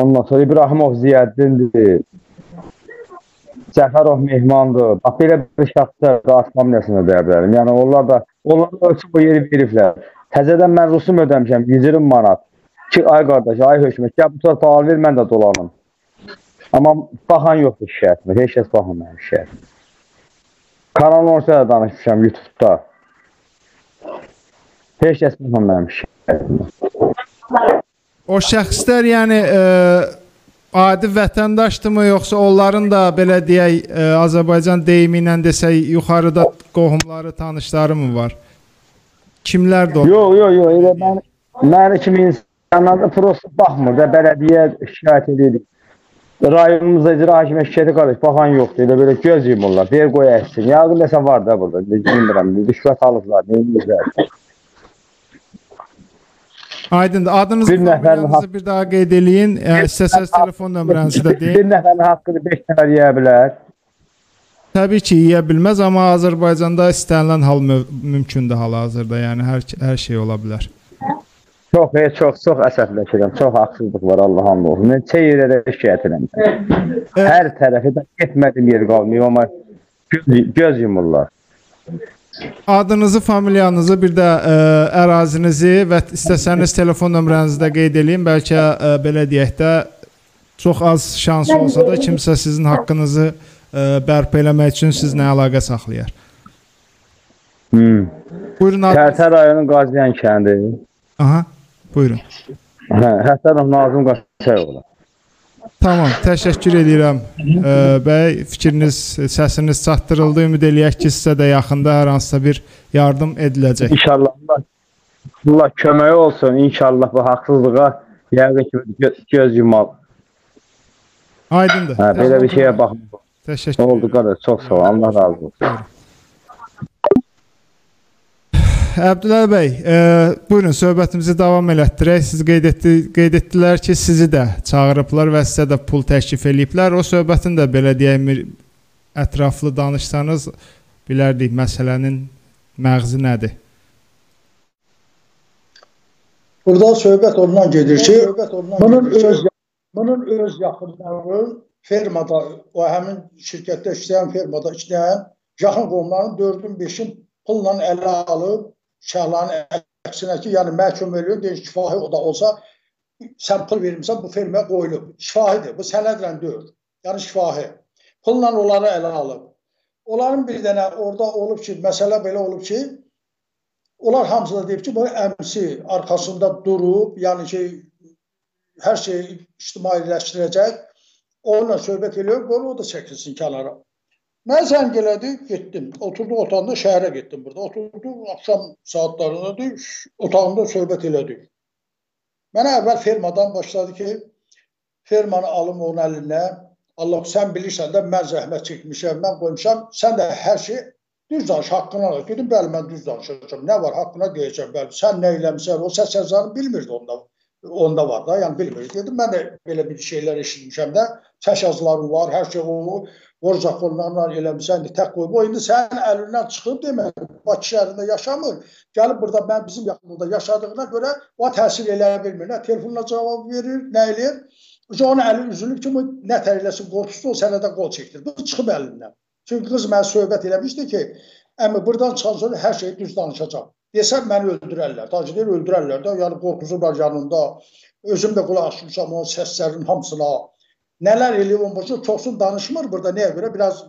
Ondan sonra İbrahimov Ziyəddindir. Cəfərov Mehmandır. Bax belə bir şəxslər də asfamiyasına deyə bilərəm. Yəni onlar da onlar da ölçüb o yeri veriblər. Təzədən mən rusum ödəmişəm 120 manat. Ki ay qardaş, ay hökumət, gəl bu torpağı ver, mən də dolanım. Amma baxan yoxdur şikayətimə. Heç kəs baxmır mənim şikayətimə. Kanal ortaya da danışmışam YouTube-da. Heç kəs baxmır mənim şikayətimə. O şəxslər yəni ə, adi vətəndaşdırmı yoxsa onların da belə deyək ə, Azərbaycan deyimi ilə desək yuxarıda qohumları, tanışları mı var? Kimlərdir o? Yox, yox, yox, elə mən məni kimi insanlar da prosta baxmır da bələdiyyə şikayət edir. Rayonumuzda icra hakimə şikayətə qarşı baxan yoxdur. Elə belə göz yumurlar. Deyir qoy əksin. Yağın nəsə var da burada. Bilmirəm. Rüşvət alıblar. Neyimizlər. Aydındır. Adınızı, Bir familiyanızı bir daha qeyd eləyin. E, İstəsəz telefon nömrənizi də deyin. Bir nəfərin haqqını 5 nəfər yeyə bilər. Təbii ki, yeyə bilməz, amma Azərbaycanda istənilən hal mü mümkündür hal-hazırda. Yəni hər hər şey ola bilər. Çox, e, çox, çox əsəbləşirəm. Çox haqsızlıq var Allah'ın olsun. Mən çey yerə də şikayət edirəm. Hər tərəfi də getmədim yer qalmıyor, amma göz, göz yumurlar. Adınızı, familiyanızı, bir də ə, ərazinizi və istəsəniz telefon nömrənizi də qeyd eləyin. Bəlkə ə, belə deyək də çox az şans olsa da kimsə sizin haqqınızı ə, bərpa eləmək üçün sizinlə əlaqə saxlayar. Hmm. Buyurun. Tərtər rayonun Qaziyan kəndi. Aha. Buyurun. Hə, Həsənov Nazım Qaçayoğlu. Tamam, təşəkkür edirəm. Ə, bəy, fikriniz, səsiniz çatdırıldı. Ümid eləyək ki, sizə də yaxında hər hansısa bir yardım ediləcək. İnşallah Allah, Allah köməyi olsun. İnşallah bu haqsızlığa yəqin ki gö göz yumal. Aydındır. Hə, belə bir şeyə baxma. Təşəkkür. Oldu qardaş, çox sağ ol. Allah razı olsun. Əbdüllah bəy, e, buyurun söhbətimizi davam elətdirək. Siz qeyd etdi, qeyd etdilər ki, sizi də çağırıblar və sizə də pul təklif eləyiblər. O söhbətin də belə deyək ətraflı danışsanız bilərdik məsələnin məğzi nədir? Burada söhbət ondan gedir ki, bunun öz bunun öz yaxınları fermada, o həmin şirkətdə işləyən fermada işləyən yaxın qohumların 4-ün 5-in pulla ələ alıb şəhların əksinə ki, yəni məhkum eləyir, deyir şifahi o da olsa sən pul vermirsən bu fermaya qoyulub. Şifahidir, bu sənədlə deyil. Yəni şifahi. Pulla onları ələ alıb. Onların bir dənə orada olub ki, məsələ belə olub ki, onlar hamısı da deyib ki, bu əmsi arxasında durub, yəni ki, hər şeyi ictimailəşdirəcək. Onunla söhbət eləyor, qoy o da çəkilsin kənara. Mən zəng elədi, getdim. Oturduq otağında şəhərə getdim burada. Oturduq axşam saatlarındadır, otağında söhbət elədik. Mənə əvvəl fermadan başladı ki, fermanı alım onun əlinə. Allah sən bilirsən də mən zəhmət çəkmişəm, mən qoymuşam. Sən də hər şey düz danış, haqqına da. Dedim, bəli mən düz danışacağam. Nə var haqqına deyəcəm, bəli. Sən nə eləmisən? O səs yazarını bilmirdi onda. Onda var da, yəni bilmirdi. Dedim, mən də belə bir şeylər eşitmişəm də. Səs yazıları var, hər şey o. Vor zakonlarla eləmisən, tək qoyub. O indi sənin əlindən çıxıb demək, Bakı şəhərində yaşamır. Gəlib burada mən bizim yaxınlıqda yaşadığına görə o təsir eləyə bilmir. Nə telefonla cavab verir, nə eləyir. Onun əli üzülüb ki, nə tərləsin qorxusu o sənədə qol çəkdir. Bu çıxıb əlindən. Çünki qız mənə söhbət eləmişdi ki, əmi buradan çıxan sonra hər şeyi düz danışacaq. Desəm məni öldürərlər. Tacı deyir, öldürərlər də. Yəni qorxusu var yanında. Özüm də qulaq asmışam onun səslərinin hamısına. Nələr eləyib on boşu çoxsun danışmır burada nəyə görə biraz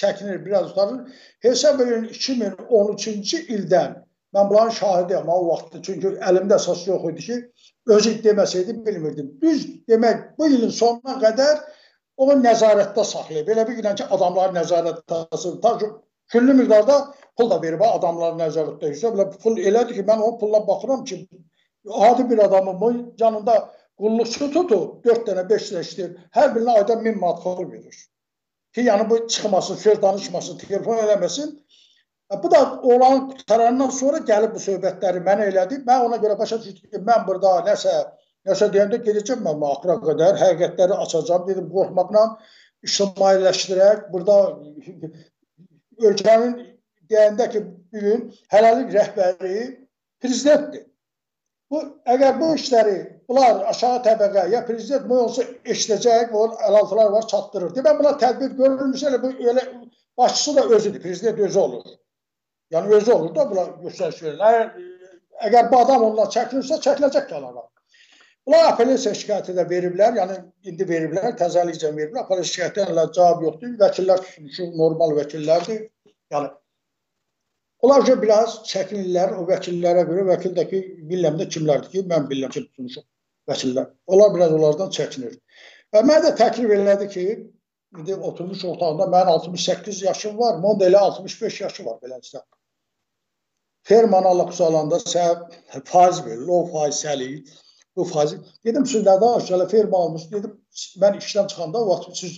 çəkinir, biraz utanır. Hesab edin 2013-cü ildən mən bunların şahidiyəm o vaxtda. Çünki əlimdə əsas yox idi ki, özü deməsəydi bilmirdim. Düz demək bu ilin sonuna qədər o nəzarətdə saxlayıb. Belə bir ki, adamları nəzarətdə saxlayıb. Küllü miqdarda pul da verib adamları nəzarətdə. Belə pul elədir ki, mən o pulla baxıram ki, adi bir adamın yanında qulluqçu tutub 4 dənə 5 dənə işləyir. Hər birinə ayda 1000 manat pul verir. Ki yəni bu çıxmasın, söz danışmasın, telefon eləməsin. Bu da olan qutarandan sonra gəlib bu söhbətləri mənə elədi. Mən ona görə başa düşdüm ki, mən burada nəsə nəsə deyəndə gedəcəm mən axıra qədər, həqiqətləri açacağam dedim qorxmaqla ictimailəşdirək. Burada ölkənin deyəndə ki, bu gün hələlik rəhbəri prezidentdir. Bu əgər bu işləri bunlar aşağı təbəqə ya prezident olsa eşidəcək, o əlaltılar var, çatdırır. Demək buna tədbir görülmüş elə bu elə başçısı da özüdür, prezident özü olur. Yəni özü olur da buna göstəriş verir. Əgər, bu adam ondan çəkilərsə, çəkiləcək kənara. Bunlar apellyasiya şikayəti də veriblər, yəni indi veriblər, təzəlikcə veriblər. Apellyasiya şikayətlərlə cavab yoxdur. Vəkillər normal vəkillərdir. Yəni Onlar ki, biraz çəkinirlər o vəkillərə görə. Vəkil də ki, bilmirəm də kimlərdir ki, mən bilirəm ki, tutmuşum vəkillər. Onlar biraz onlardan çəkinir. Və mənə də təklif elədi ki, indi oturmuş otağında mənim 68 yaşım var, Monda elə 65 yaşı var beləncə. Ferman Allah alanda sən faiz verir, o faiz səlik. bu faiz. Dedim siz nə danışırsınız? Firma almış. Dedim mən işdən çıxanda o vaxt siz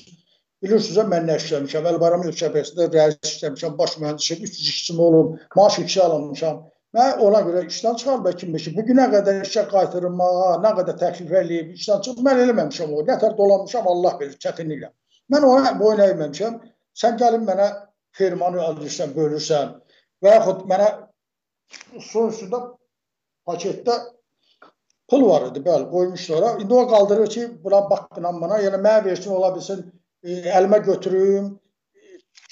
bilirsiniz mən nə işləmişəm. Əlbaram il şəbəkəsində rəis işləmişəm, baş mühəndisim, 300 işçim olub, maaş işçi alınmışam. Mən ona görə işdən çıxarıb kimi ki, bu günə qədər işə qaytarılmağa, nə qədər təklif eləyib, işdən çıxıb mən eləməmişəm o. Nətər dolanmışam Allah bilir çətinliklə. Mən ona boyun əyməmişəm. Sən gəlin mənə firmanı alırsan, bölürsən və yaxud mənə son üstündə paketdə pul var idi, bəli, qoymuşlar. İndi o qaldırır ki, buna baxqınan bana, yəni mənə versin, ola bilsin, e, əlimə götürüm,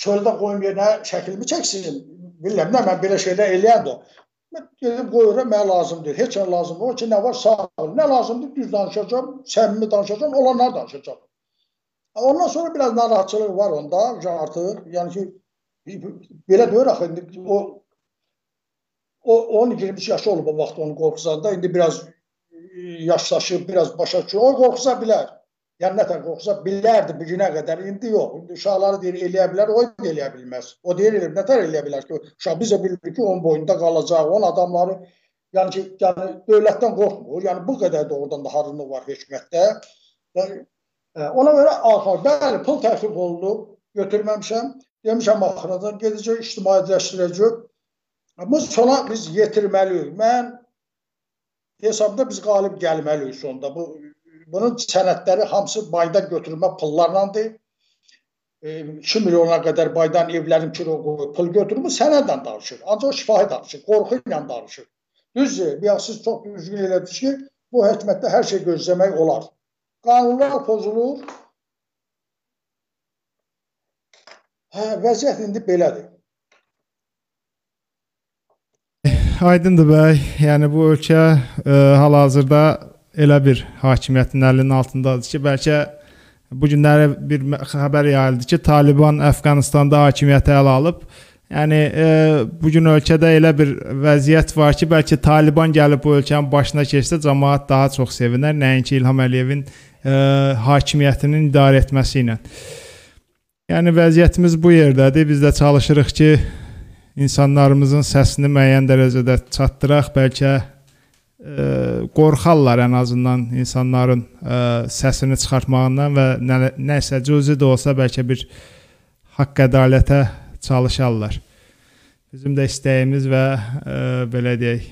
çöldə qoyum yerinə şəklimi çəksin. Bilmirəm, nə mən belə şeylər eləyərdim. Mən gedib qoyuram, mənə lazım deyil. Heç nə lazım deyil. O ki, nə var, sağ ol. Nə lazımdır, düz danışacağam, səmimi danışacağam, olanlar danışacağam. Ondan sonra biraz narahatçılıq var onda, artıq. Yəni ki, belə deyir axı, indi o o 10-23 yaşı olub o vaxt onu qorxusanda, indi biraz yaşlaşıb, biraz başa düşür. O qorxusa bilər. Yəni nətər qorxusa bilərdi bu günə qədər. İndi yox. İndi uşaqları deyir eləyə bilər, o da eləyə bilməz. O deyir elə nətər eləyə bilər ki, uşaq bizə bilir ki, onun boyunda qalacaq. Onun adamları yəni ki, yəni dövlətdən qorxmur. Yəni bu qədər doğrudan da harınlıq var hökumətdə. Yəni, ona görə axır bəli, pul təklif olunub, götürməmişəm. Demişəm axıradan gedəcək, ictimaiyyətləşdirəcək. Bu sona biz yetirməliyik. Mən hesabda biz qalib gəlməliyik sonda. Bu bunun sənədləri hamısı bayda götürülmə pullarlandır. E, 2 milyona qədər baydan evlərin kilo qoyub pul götürür. Bu sənədlə danışır. Ancaq şifahi danışır, qorxu ilə danışır. Düzdür, bir siz çox düzgün elədiniz ki, bu hökumətdə hər şey gözləmək olar. Qanunlar pozulur. Hə, vəziyyət indi belədir. Aydındır bəy. Yəni bu ölkə e, hal-hazırda elə bir hakimiyyətin əlinin altındadır ki, bəlkə bu günləri bir xəbər yayıldı ki, Taliban Əfqanistanda hakimiyyəti ələ alıb. Yəni e, bu gün ölkədə elə bir vəziyyət var ki, bəlkə Taliban gəlib bu ölkənin başına keçsə, cəmaət daha çox sevinər, nəinki İlham Əliyevin e, hakimiyyətinin idarə etməsi ilə. Yəni vəziyyətimiz bu yerdədir. Biz də çalışırıq ki, insanlarımızın səsini müəyyən dərəcədə çatdıraq, bəlkə qorxarlar ən azından insanların ə, e, səsini çıxartmağından və nə, nəsə cüzi də olsa bəlkə bir haqq ədalətə çalışarlar. Bizim də istəyimiz və ə, e, belə deyək,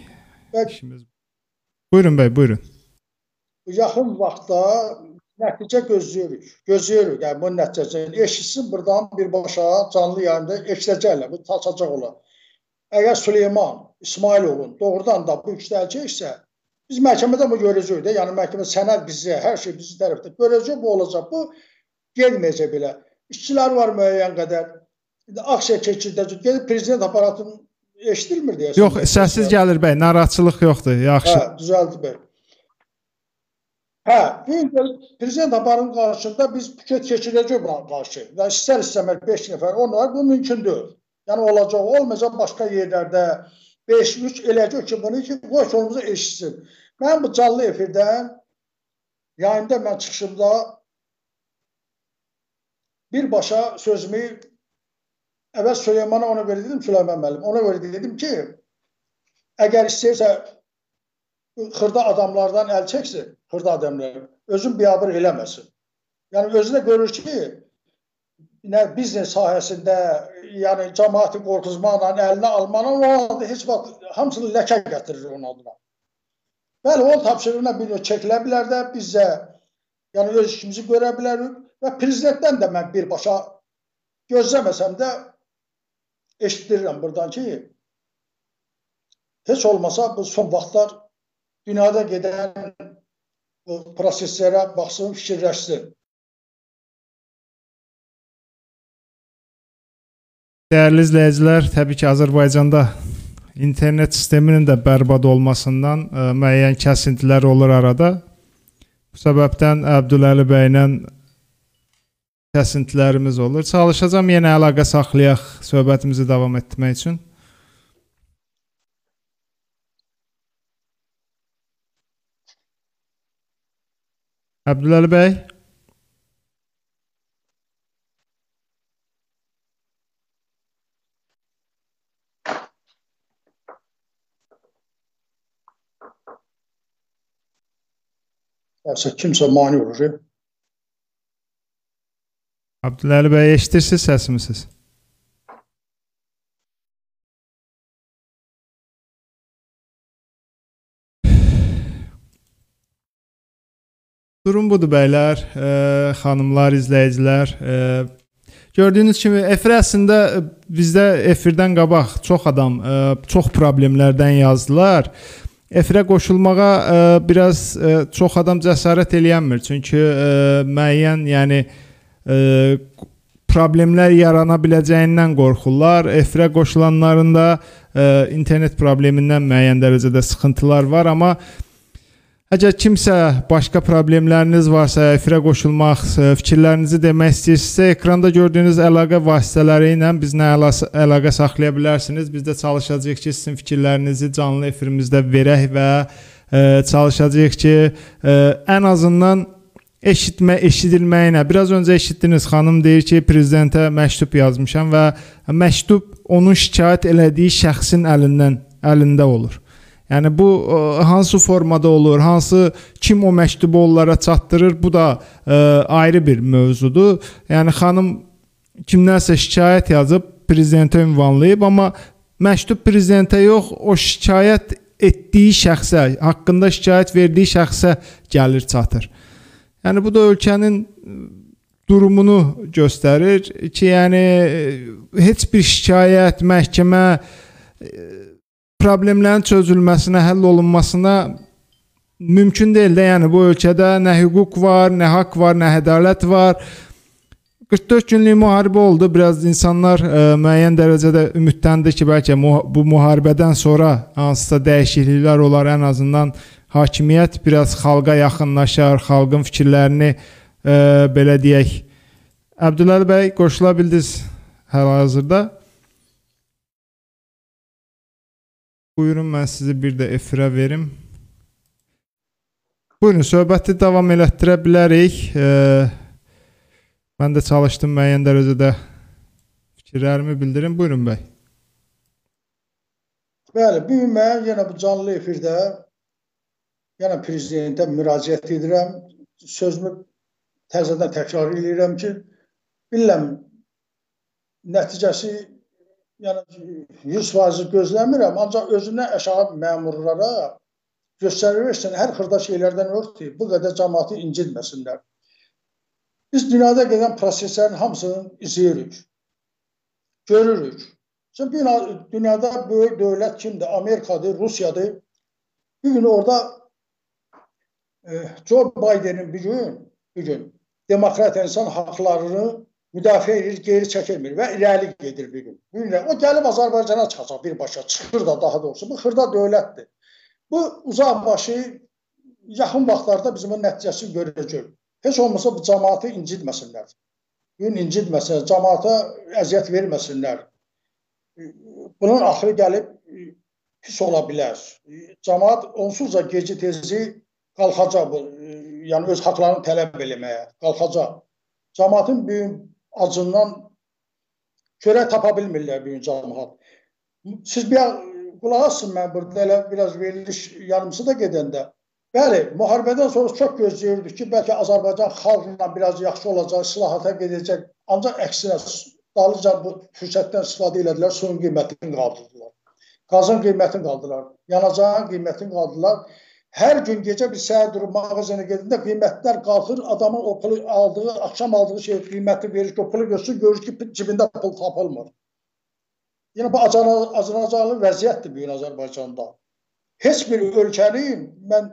işimiz. Buyurun bəy, buyurun. Yaxın vaxtda nəticə gözləyirik. Gözləyirik. Yəni bu nəticəni eşitsin burdan birbaşa canlı yayında eşidəcəklər. Bu taçacaq olar. Əgər Süleyman İsmailovun doğrudan da bu işləyəcəksə, biz məhkəmədə bu görəcəyik də. Yəni məhkəmə sənəd bizə, hər şey bizim tərəfdə görəcək, bu olacaq. Bu getməyəcək belə. İşçilər var müəyyən qədər. İndi aksiya keçirdəcək. Gedib prezident aparatının eşidilmir deyəsən. Yox, səssiz gəlir bəy, narahatçılıq yoxdur. Yaxşı. Hə, düzəldi bəy. Hə, prezident aparın qarşısında biz büket keçirəcək buna qarşı. Və istər istəmər 5 nəfər, onlar bu mümkündür. Yəni olacaq, olmayacaq başqa yerlərdə 5-3 eləcək ki, bunu ki, qoy sonumuzu eşitsin. Mən bu canlı efirdən yayında mən çıxışımda birbaşa sözümü əvvəl Süleymana ona görə dedim, Süleyman müəllim, ona görə dedim ki, əgər istəyirsə xırda adamlardan əl çəksin, xırda adamlar, özün biabır eləməsin. Yəni özü də görür ki, nə biznes sahəsində, yəni cəmaəti qorxuzmaqla, əlinə almaqla o halda heç vaxt hamısını ləkə gətirir onun adına. Bəli, o tapşırığına bir çəkilə bilər də biz də yəni öz işimizi görə bilərik və prezidentdən də mən birbaşa gözləməsəm də eşitdirirəm buradan ki, heç olmasa bu son vaxtlar dünyada gedən proseslərə baxsın, fikirləşsin. Dəyərli izləyicilər, təbii ki, Azərbaycanda internet sisteminin də bərbad olmasından ə, e, müəyyən kəsintilər olur arada. Bu səbəbdən Əbdüləli bəylə kəsintilərimiz olur. Çalışacağam yenə əlaqə saxlayaq söhbətimizi davam etdirmək üçün. Abdüləli bəy? Yoxsa kimsə mane olur. Abdüləli bəy eşidirsiniz səsimi siz? Durum budur bəylər, e, xanımlar, izləyicilər. E, gördüyünüz kimi efir əslində e, bizdə efirdən qabaq çox adam e, çox problemlərdən yazdılar. Efirə qoşulmağa e, biraz e, çox adam cəsarət eləyənmir. Çünki e, müəyyən, yəni e, problemlər yarana biləcəyindən qorxurlar. Efirə qoşulanların da e, internet problemindən müəyyən dərəcədə sıxıntılar var, amma Əgər kimsə başqa problemləriniz varsa, efirə qoşulmaq, e, fikirlərinizi demək istəyirsinizsə, ekranda gördüyünüz əlaqə vasitələri ilə bizlə əlaqə saxlaya bilərsiniz. Biz də çalışacağıq ki, sizin fikirlərinizi canlı efirimizdə verək və e, çalışacağıq ki, e, ən azından eşitmə, eşidilməyinə. Biraz öncə eşitdiniz, xanım deyir ki, prezidentə məktub yazmışam və məktub onun şikayət elədiyi şəxsin əlindən əlində olur. Yəni bu ə, e, hansı formada olur, hansı kim o məktubu onlara çatdırır, bu da ə, e, ayrı bir mövzudur. Yəni xanım kimdənsə şikayət yazıb prezidentə ünvanlayıb, amma məktub prezidentə yox, o şikayət etdiyi şəxsə, haqqında şikayət verdiyi şəxsə gəlir çatır. Yəni bu da ölkənin durumunu göstərir ki, yəni heç bir şikayət, məhkəmə problemlərin çözülməsinə, həll olunmasına mümkün deyil də. Yəni bu ölkədə nə hüquq var, nə haqq var, nə ədalət var. 44 günlük müharibə oldu. Biraz insanlar ə, e, müəyyən dərəcədə ümidləndi ki, bəlkə mu bu müharibədən sonra hansısa dəyişikliklər olar, ən azından hakimiyyət biraz xalqa yaxınlaşar, xalqın fikirlərini ə, e, belə deyək. Əbdüləli bəy qoşula bildiniz hal-hazırda? Buyurun mən sizi bir də efirə verim. Buyurun, söhbəti davam elətdirə bilərik. E, mən də çalışdım müəyyən dərəcədə fikirlərimi bildirim. Buyurun bəy. Bəli, bu gün mən yenə bu canlı efirdə yenə prezidentə müraciət edirəm. Sözümü təzədən təkrar edirəm ki, bilirəm nəticəsi yəni 100% gözləmirəm, ancaq özünə aşağı məmurlara göstərilirsən hər xırda şeylərdən örtü, bu qədər cəmaatı incitməsinlər. Biz dünyada gedən proseslərin hamısını izləyirik, görürük. Çünki dünyada böyük dövlət kimdir? Amerikadır, Rusiyadır. Bir gün orada e, Joe Biden'in bir gün, bir gün demokrat insan haqlarını müdafiə edir, geri çəkilmir və irəli gedir bir gün. Gün o gəlib Azərbaycana çıxacaq birbaşa, çıxır da daha doğrusu. Bu xırda dövlətdir. Bu uzaq başı yaxın vaxtlarda bizim o nəticəsini görəcək. Heç olmasa bu cəmaatı incitməsinlər. Gün incitməsinlər, cəmaata əziyyət verməsinlər. Bunun axırı gəlib pis ola bilər. Cəmaat onsuz da gecə tezi qalxacaq yəni öz haqlarını tələb eləməyə, qalxacaq. Cəmaatın acından çörək tapa bilmirlər bu gün cəmaət. Siz bir qulaq asın mən burada elə biraz veriliş yarımsı da gedəndə. Bəli, müharibədən sonra çox gözləyirdik ki, bəlkə Azərbaycan xalqla biraz yaxşı olacaq, islahata gedəcək. Ancaq əksinə dalıca bu fürsətdən istifadə elədilər, suyun qiymətini qaldırdılar. Qazın qiymətini qaldırdılar, yanacağın qiymətini qaldırdılar. Hər gün gecə bir səhər durub mağazaya gedəndə qiymətlər qalxır, adamın o pulu aldığı, axşam aldığı şey qiyməti verir, o pulu görsün, görür ki, cibində pul tapılmır. Yəni bu acınacaqlı vəziyyətdir bu gün Azərbaycanda. Heç bir ölkənin mən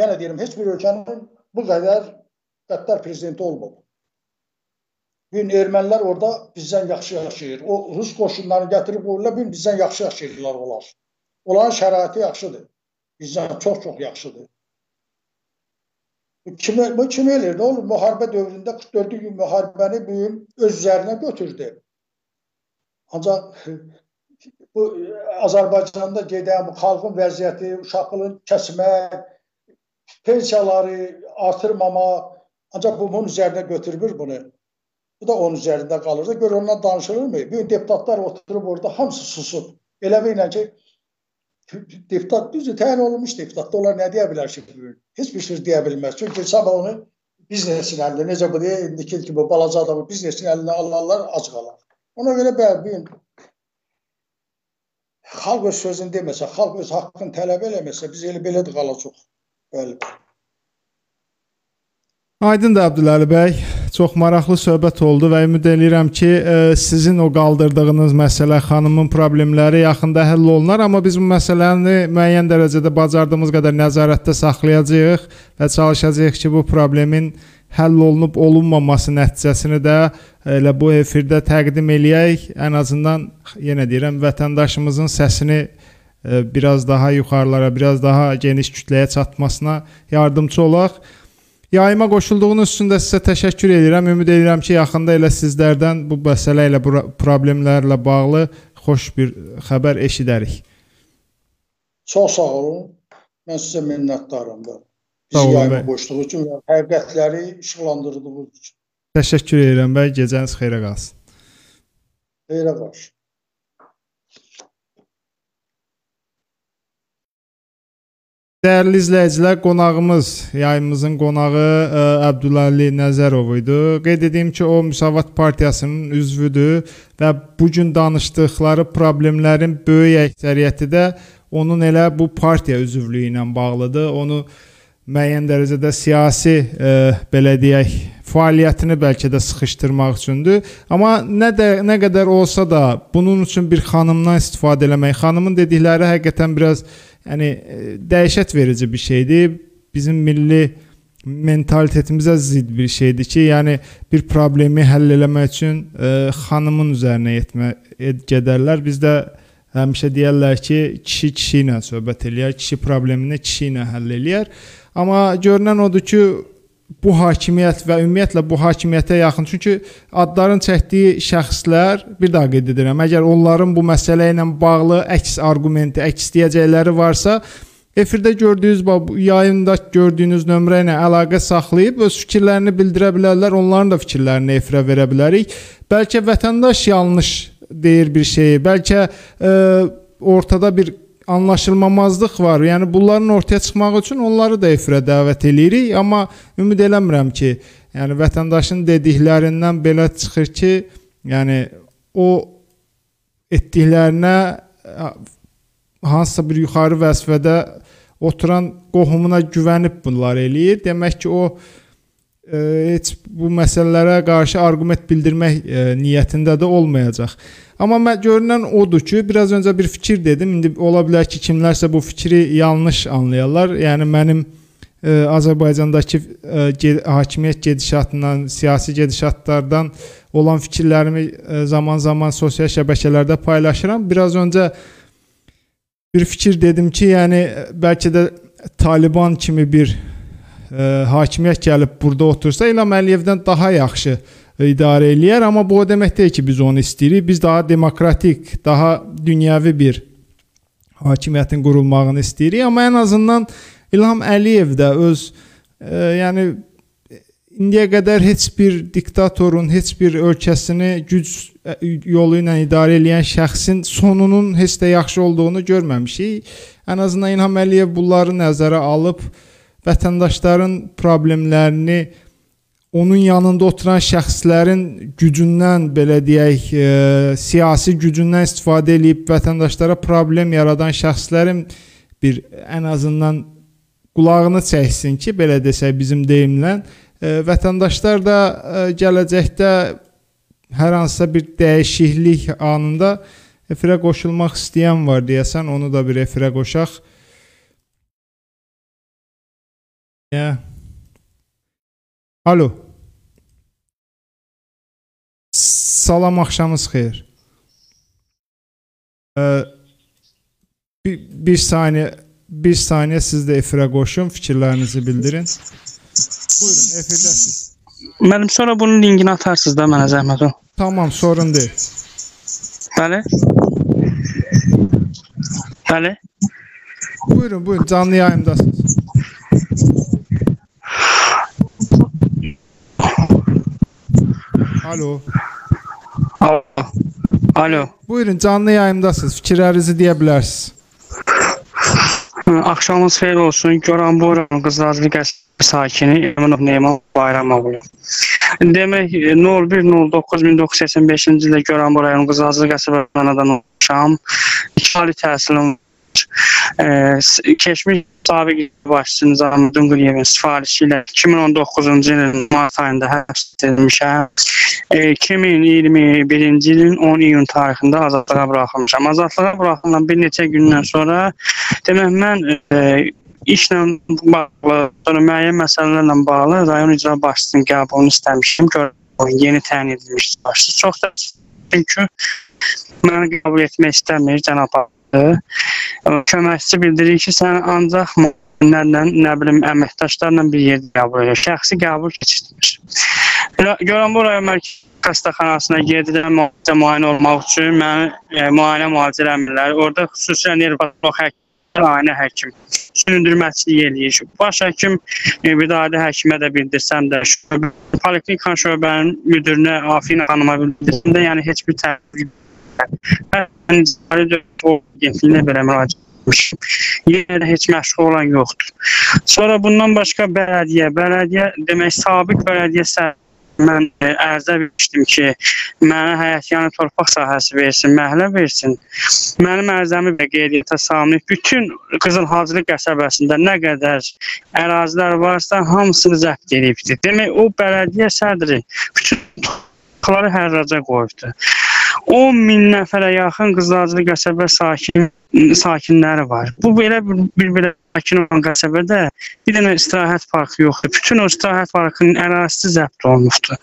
yenə deyirəm, heç bir ölkənin bu qədər qəddar prezidenti olmadı. Bu gün ermənilər orada bizdən yaxşı yaşayır. O rus qoşunlarını gətirib qoyurlar, bu gün bizdən yaxşı yaşayırlar onlar. Onların şəraiti yaxşıdır bizdən çox-çox yaxşıdır. Kimi, bu kimi eləyir? Nə olur? Müharibə dövründə 44 gün müharibəni bu gün öz üzərinə götürdü. Ancaq bu Azərbaycanda gedən xalqın vəziyyəti, uşaqlığın kəsmək, pensiyaları artırmama, ancaq bu bunun üzərinə götürmür bunu. Bu da onun üzərində qalır da. Gör ondan danışılırmı? Bu gün deputatlar oturub orada hamısı susub. Elə bilirlər ki, deputat düzdür, təyin olunmuş deputatdır. Onlar nə deyə bilər ki, bugün? Heç bir söz deyə bilməz. Çünki sabah onu biznesin əlində, necə bu deyə, indiki kimi balaca adamı biznesin əlinə alarlar, ac qalar. Ona görə bəli, bugün xalq öz sözünü deməsə, xalq öz haqqını tələb eləməsə, biz elə belə də qalacaq. Bəli. Aydındır Əbdüləli bəy. Çox maraqlı söhbət oldu və ümid eləyirəm ki, ə, sizin o qaldırdığınız məsələ, xanımın problemləri yaxında həll olunar, amma biz bu məsələni müəyyən dərəcədə bacardığımız qədər nəzarətdə saxlayacağıq və çalışacağıq ki, bu problemin həll olunub olunmaması nəticəsini də elə bu efirdə təqdim eləyək. Ən azından yenə deyirəm, vətəndaşımızın səsini ə, biraz daha yuxarılara, biraz daha geniş kütləyə çatmasına yardımçı olaq. Yayıma qoşulduğunuz üçün də sizə təşəkkür edirəm. Ümid edirəm ki, yaxında elə sizlərdən bu məsələ ilə, bu problemlərlə bağlı xoş bir xəbər eşidərik. Çox sağ olun. Mən sizə minnətdaram da. Sağ Bizi yayıma bəy. qoşduğu üçün və həqiqətləri işıqlandırdığınız üçün. Təşəkkür edirəm bəy. Gecəniz xeyrə qalsın. Xeyrə qarşı. Dəyərli izləyicilər, qonağımız, yayımızın qonağı ə, Əbdüləli Nəzərov idi. Qeyd edim ki, o Müsavat Partiyasının üzvüdür və bu gün danışdıqları problemlərin böyük əksəriyyəti də onun elə bu partiya üzvlüyü ilə bağlıdır. Onu müəyyən dərəcədə siyasi ə, belə deyək, fəaliyyətini bəlkə də sıxışdırmaq üçündür. Amma nə də nə qədər olsa da bunun üçün bir xanımdan istifadə eləmək, xanımın dedikləri həqiqətən biraz yəni e, dəhşət verici bir şeydir. Bizim milli mentalitetimizə zidd bir şeydir ki, yəni bir problemi həll eləmək üçün ə, xanımın üzərinə yetmə et, gedərlər. Bizdə həmişə deyirlər ki, kişi kişi ilə söhbət eləyər, kişi problemini kişi ilə həll eləyər. Amma görünən odur ki, bu hakimiyyət və ümumiyyətlə bu hakimiyyətə yaxın çünki adların çəkdiyi şəxslər bir daha qeyd edirəm, əgər onların bu məsələ ilə bağlı əks arqumenti, əks deyəcəkləri varsa, efirdə gördüyünüz bu yayında gördüyünüz nömrə ilə əlaqə saxlayıb öz fikirlərini bildirə bilərlər, onların da fikirlərini efirə verə bilərik. Bəlkə vətəndaş yanlış deyir bir şeyi, bəlkə ə, ortada bir anlaşılmamazlıq var. Yəni bunların ortaya çıxması üçün onları da efirə dəvət eləyirik, amma ümid eləmirəm ki, yəni vətəndaşın dediklərindən belə çıxır ki, yəni o etdiklərinə hansısa bir yuxarı vəzifədə oturan qohumuna güvənib bunlar eləyir. Demək ki, o heç bu məsələlərə qarşı arqument bildirmək niyyətində də olmayacaq. Amma mən görünən odur ki, biraz öncə bir fikir dedim. İndi ola bilər ki, kimlərsə bu fikri yanlış anlayarlar. Yəni mənim ə, Azərbaycandakı ə, ge hakimiyyət gedişatından, siyasi gedişatlardan olan fikirlərimi zaman-zaman sosial şəbəkələrdə paylaşıram. Biraz öncə bir fikir dedim ki, yəni bəlkə də Taliban kimi bir ə, hakimiyyət gəlib burada otursa İlham Əliyevdən daha yaxşı idarə eləyər, amma bu o demək deyil ki, biz onu istəyirik. Biz daha demokratik, daha dünyəvi bir hakimiyyətin qurulmağını istəyirik, amma ən azından İlham Əliyev də öz e, yəni indiyə qədər heç bir diktatorun, heç bir ölkəsini güc yolu ilə idarə edən şəxsin sonunun heç də yaxşı olduğunu görməmişik. Ən azından İlham Əliyev bunları nəzərə alıb vətəndaşların problemlərini onun yanında oturan şəxslərin gücündən belə deyək, e, siyasi gücündən istifadə edib vətəndaşlara problem yaradan şəxslərin bir ən azından qulağını çəksin ki, belə desək bizim deyimlə, e, vətəndaşlar da e, gələcəkdə hər hansısa bir dəyişiklik anında efirə qoşulmaq istəyən var deyəsən, onu da bir efirə qoşaq. Yeah. Alo. Salam, axşamınız xeyir. Ee, bir, bir saniyə bir saniyə siz də efirə qoşun, fikirlərinizi bildirin. Buyurun, efirdəsiz. Mənim sonra bunun linkini atarsınız da mənə zəhmət o. Tamam, sorun deyil. Bəli? Bəli? Buyurun, buyurun, canlı yayımdasınız. Alo. Alo. Alo. Buyurun, canlı yayımdasınız. Fikirlərinizi deyə bilərsiniz. Axşamınız xeyir olsun. Goranbora Qızlarcılı qəsəbə sakini Eminov Neyman Bayramoğlu. Demək 01-09-1985-ci ildə Goranbora rayon Qızlarcılı qəsəbə anadan olmuşam. 2 ali təhsilim var. Ee, s- keçmiş sabiq başçı Nizam Dunguliyevin sifarişi ilə 2019-cu ilin mart ayında həbs edilmişəm. Ee, 2021-ci ilin 10 iyun tarixində azadlığa buraxılmışam. Azadlığa buraxılan bir neçə gündən sonra demək mən e, işlə bağlı, sonra müəyyən məsələlərlə bağlı rayon icra başçısının qəbulunu istəmişdim. Gör, yeni təyin edilmiş başçı. Çox da çünki məni qəbul etmək istəmir cənab. Köməkçi bildirir ki, sən ancaq müəllimlərlə, nə bilim, əməkdaşlarla bir yerdə qəbul edir. Şəxsi qəbul keçirtmir. Görən bu rayon mərkəzi xəstəxanasına gedirəm müalicə müayinə olmaq üçün məni e, müayinə müalicə eləmirlər. Orada xüsusilə nevropatoloq həkim, ailə həkim süründürməçilik eləyir. Baş həkim e, bir də adi həkimə də bildirsəm də, poliklinika şöbənin müdirinə Afina xanıma bildirsəm də, yəni heç bir təbii Mən agentliyinə belə müraciət etmişim. Yenə də heç məşğul olan yoxdur. Sonra bundan başqa bələdiyyə, bələdiyyə demək sabiq bələdiyyə səhv mən e, ərizə vermişdim ki, mənə həyətyanı torpaq sahəsi versin, məhəllə versin. Mənim ərizəmi və qeydiyyata salınıb bütün Qızıl Hacılıq qəsəbəsində nə qədər ərazilər varsa hamısını zəbt edibdi. Demək o bələdiyyə sədri bütün torpaqları hərraca qoyubdu. 10 min nəfərə yaxın Qızılacılı qəsəbə sakin sakinləri var. Bu belə bir, belə sakin olan qəsəbədə bir dənə istirahət parkı yoxdur. Bütün o istirahət parkının ərazisi zəbt olunubdur.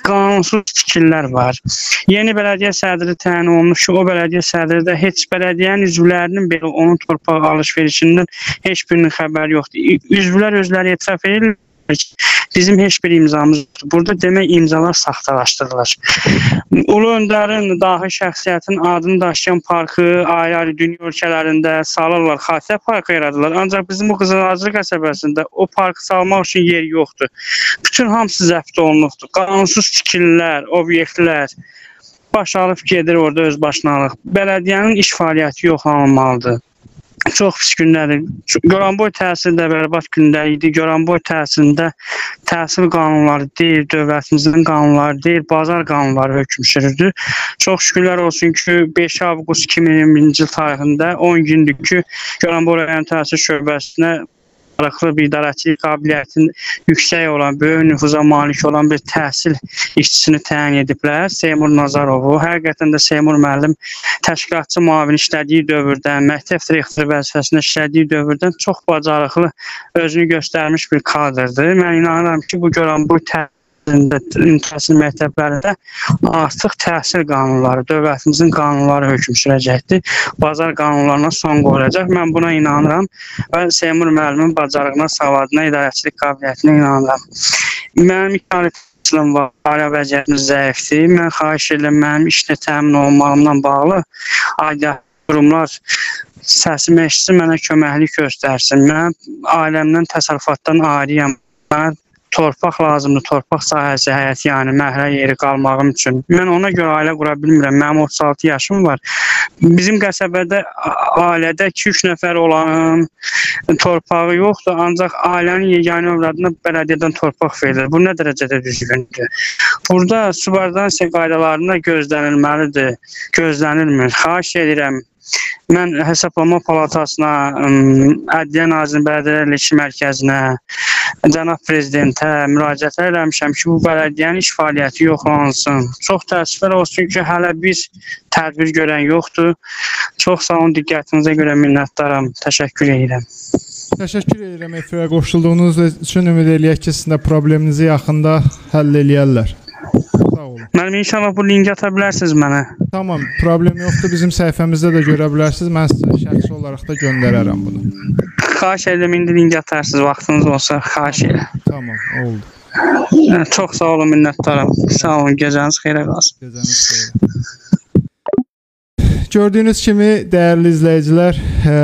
Qanunsuz tikililər var. Yeni bələdiyyə sədri təyin olunmuş ki, o bələdiyyə sədri də heç bələdiyyənin üzvlərinin belə onun torpaq alış-verişindən heç birinin xəbəri yoxdur. Üzvlər özləri etiraf edirlər ki, bizim heç bir imzamız. Burada demək imzalar saxtalaşdırılır. Ulu öndərin dahi şəxsiyyətin adını daşıyan parkı ayrı-ayrı dünya ölkələrində salırlar, xatirə parkı yaradırlar. Ancaq bizim bu Qızılacıq qəsəbəsində o parkı salmaq üçün yer yoxdur. Bütün hamısı zəbt olunubdur. Qanunsuz tikililər, obyektlər baş alıb gedir orada öz başınalıq. Bələdiyyənin iş fəaliyyəti yoxlanılmalıdır. Çox pis gündədir. Goranboy təhsildə bərbad günləri idi. Goranboy təhsilində təhsil qanunları deyil, dövlətimizin qanunları deyil, bazar qanunları hökm sürürdü. Çox şükürlər olsun ki, 5 avqust 2021-ci il tarixində 10 gündür ki, Goranboy rayon təhsil şöbəsinə maraqlı bir idarəçilik qabiliyyətinin yüksək olan, böyük nüfuza malik olan bir təhsil işçisini təyin ediblər. Seymur Nazarovu. Həqiqətən də Seymur müəllim təşkilatçı müavin işlədiyi dövrdən, məktəb direktoru vəzifəsində işlədiyi dövrdən çox bacarıqlı özünü göstərmiş bir kadrdır. Mən inanıram ki, bu görən bu təhsil təhsil məktəblərində artıq təhsil qanunları, dövlətimizin qanunları hökm sürəcəkdir. Bazar qanunlarına son qoyulacaq. Mən buna inanıram və Seymur müəllimin bacarığına, savadına, idarəçilik qabiliyyətinə inanıram. Mənim təhsilim var, ailə vəziyyətimiz zəifdir. Mən xahiş edirəm mənim işlə təmin olmağımla bağlı aidiyyət qurumlar səsimi eşitsin, mənə köməklik göstərsin. Mən ailəmdən təsərrüfatdan ayrıyam. Mənə torpaq lazımdır, torpaq sahəsi, həyət, yəni məhəllə yeri qalmağım üçün. Mən ona görə ailə qura bilmirəm. Mənim 36 yaşım var. Bizim qəsəbədə ailədə 2-3 nəfər olan torpağı yoxdur, ancaq ailənin yeganə övladına bələdiyyədən torpaq verilir. Bu nə dərəcədə düzgündür? Burada subordinasiya qaydalarına gözlənilməlidir. Gözlənilmir. Xahiş edirəm Mən Hesablama Palatasına, Ədliyyə Nazirinin Bələdiyyələr İşi Mərkəzinə, cənab prezidentə müraciət eləmişəm ki, bu bələdiyyənin iş fəaliyyəti yoxlansın. Çox təəssüflər olsun ki, hələ biz tədbir görən yoxdur. Çox sağ olun diqqətinizə görə minnətdaram. Təşəkkür edirəm. Təşəkkür edirəm efirə qoşulduğunuz üçün. Ümid eləyək ki, sizin də probleminizi yaxında həll eləyərlər. Sağ olun. Müəllim inşallah bu linki ata bilərsiniz mənə. Tamam, problem yoxdur. Bizim səhifəmizdə də görə bilərsiniz. Mən sizə şəxsi olaraq da göndərərəm bunu. Xahiş edirəm indi link atarsınız vaxtınız olsa. Xahiş edirəm. Tamam, oldu. Hə, Çox sağ olun, minnətdaram. Sağ olun, gecəniz xeyrə qalsın. Gecəniz xeyir. Gördüyünüz kimi dəyərli izləyicilər, ə,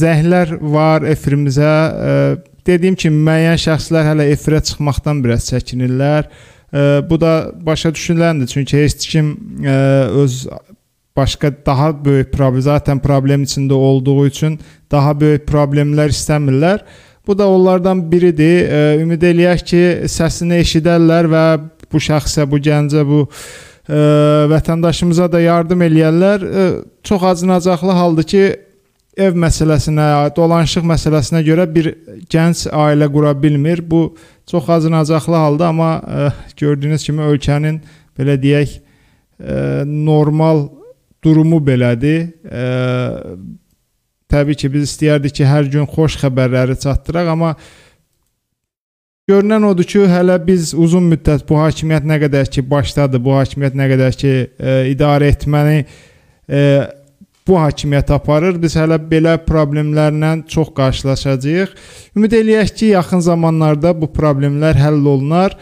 zəhlər var efirimizə. Ə, Dediyim kimi müəyyən şəxslər hələ efirə çıxmaqdan biraz çəkinirlər. Ə, Bu da başa düşüləndir, çünki heç kim ə, öz başqa daha böyük problem, zaten problem içində olduğu üçün daha böyük problemlər istəmirlər. Bu da onlardan biridir. Ümid eləyək ki, səsini eşidərlər və bu şəxsə, bu gəncə, bu e, vətəndaşımıza da yardım eləyərlər. E, çox acınacaqlı haldır ki, ev məsələsinə, dolanışıq məsələsinə görə bir gənc ailə qura bilmir. Bu çox acınacaqlı haldır, amma ə, gördüyünüz kimi ölkənin belə deyək, ə, normal durumu belədir. Ə, təbii ki, biz istəyərdik ki, hər gün xoş xəbərləri çatdıraq, amma görünən odur ki, hələ biz uzun müddət bu hakimiyyət nə qədər ki başladı, bu hakimiyyət nə qədər ki ə, idarə etməni ə, bu hakimiyyət aparır. Biz hələ belə problemlərlə çox qarşılaşacağıq. Ümid eləyək ki, yaxın zamanlarda bu problemlər həll olunar.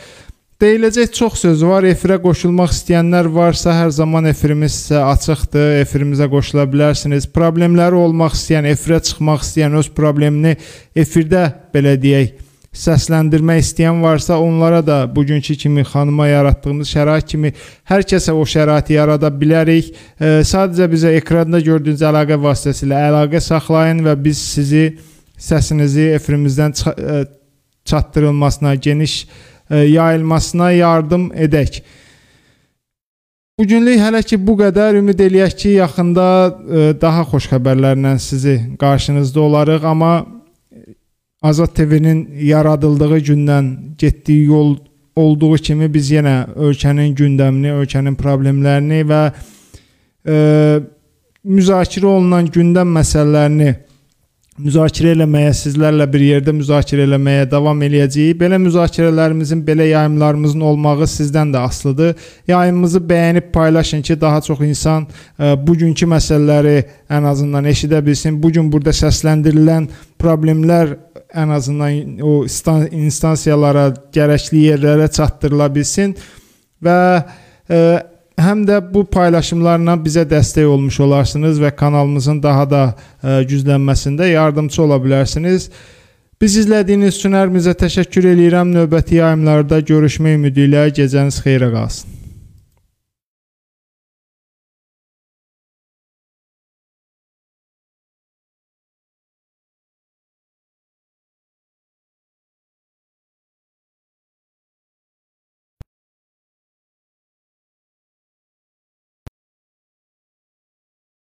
Deyiləcək çox söz var. Efirə qoşulmaq istəyənlər varsa, hər zaman efirimiz sizə açıqdır. Efirimizə qoşula bilərsiniz. Problemləri olmaq istəyən, efirə çıxmaq istəyən öz problemini efirdə belə deyək, səsləndirmək istəyən varsa, onlara da bugünkü kimi xanıma yaratdığımız şərait kimi hər kəsə o şəraiti yarada bilərik. E, sadəcə bizə ekranda gördüyünüz əlaqə vasitəsilə əlaqə saxlayın və biz sizi səsinizi efirimizdən çatdırılmasına, geniş e, yayılmasına yardım edək. Bu günlük hələ ki bu qədər. Ümid eləyək ki, yaxında e, daha xoş xəbərlərlə sizi qarşınızda olarıq, amma Azad TV-nin yaradıldığı gündən getdiyi yol olduğu kimi biz yenə ölkənin gündəmini, ölkənin problemlərini və e, müzakirə olunan gündəm məsələlərini müzakirə eləməyə, sizlərlə bir yerdə müzakirə eləməyə davam eləyəcəyik. Belə müzakirələrimizin, belə yayımlarımızın olmağı sizdən də asılıdır. Yayımımızı bəyənib paylaşın ki, daha çox insan ə, e, bugünkü məsələləri ən azından eşidə bilsin. Bu gün burada səsləndirilən problemlər ən azından o instansiyalara, gərəkli yerlərə çatdırıla bilsin və ə, e, həm də bu paylaşımlarla bizə dəstək olmuş olarsınız və kanalımızın daha da e, güclənməsində yardımçı ola bilərsiniz. Biz izlədiyiniz üçün hər bizə təşəkkür eləyirəm. Növbəti yayımlarda görüşmək ümidi ilə gecəniz xeyrə qalsın.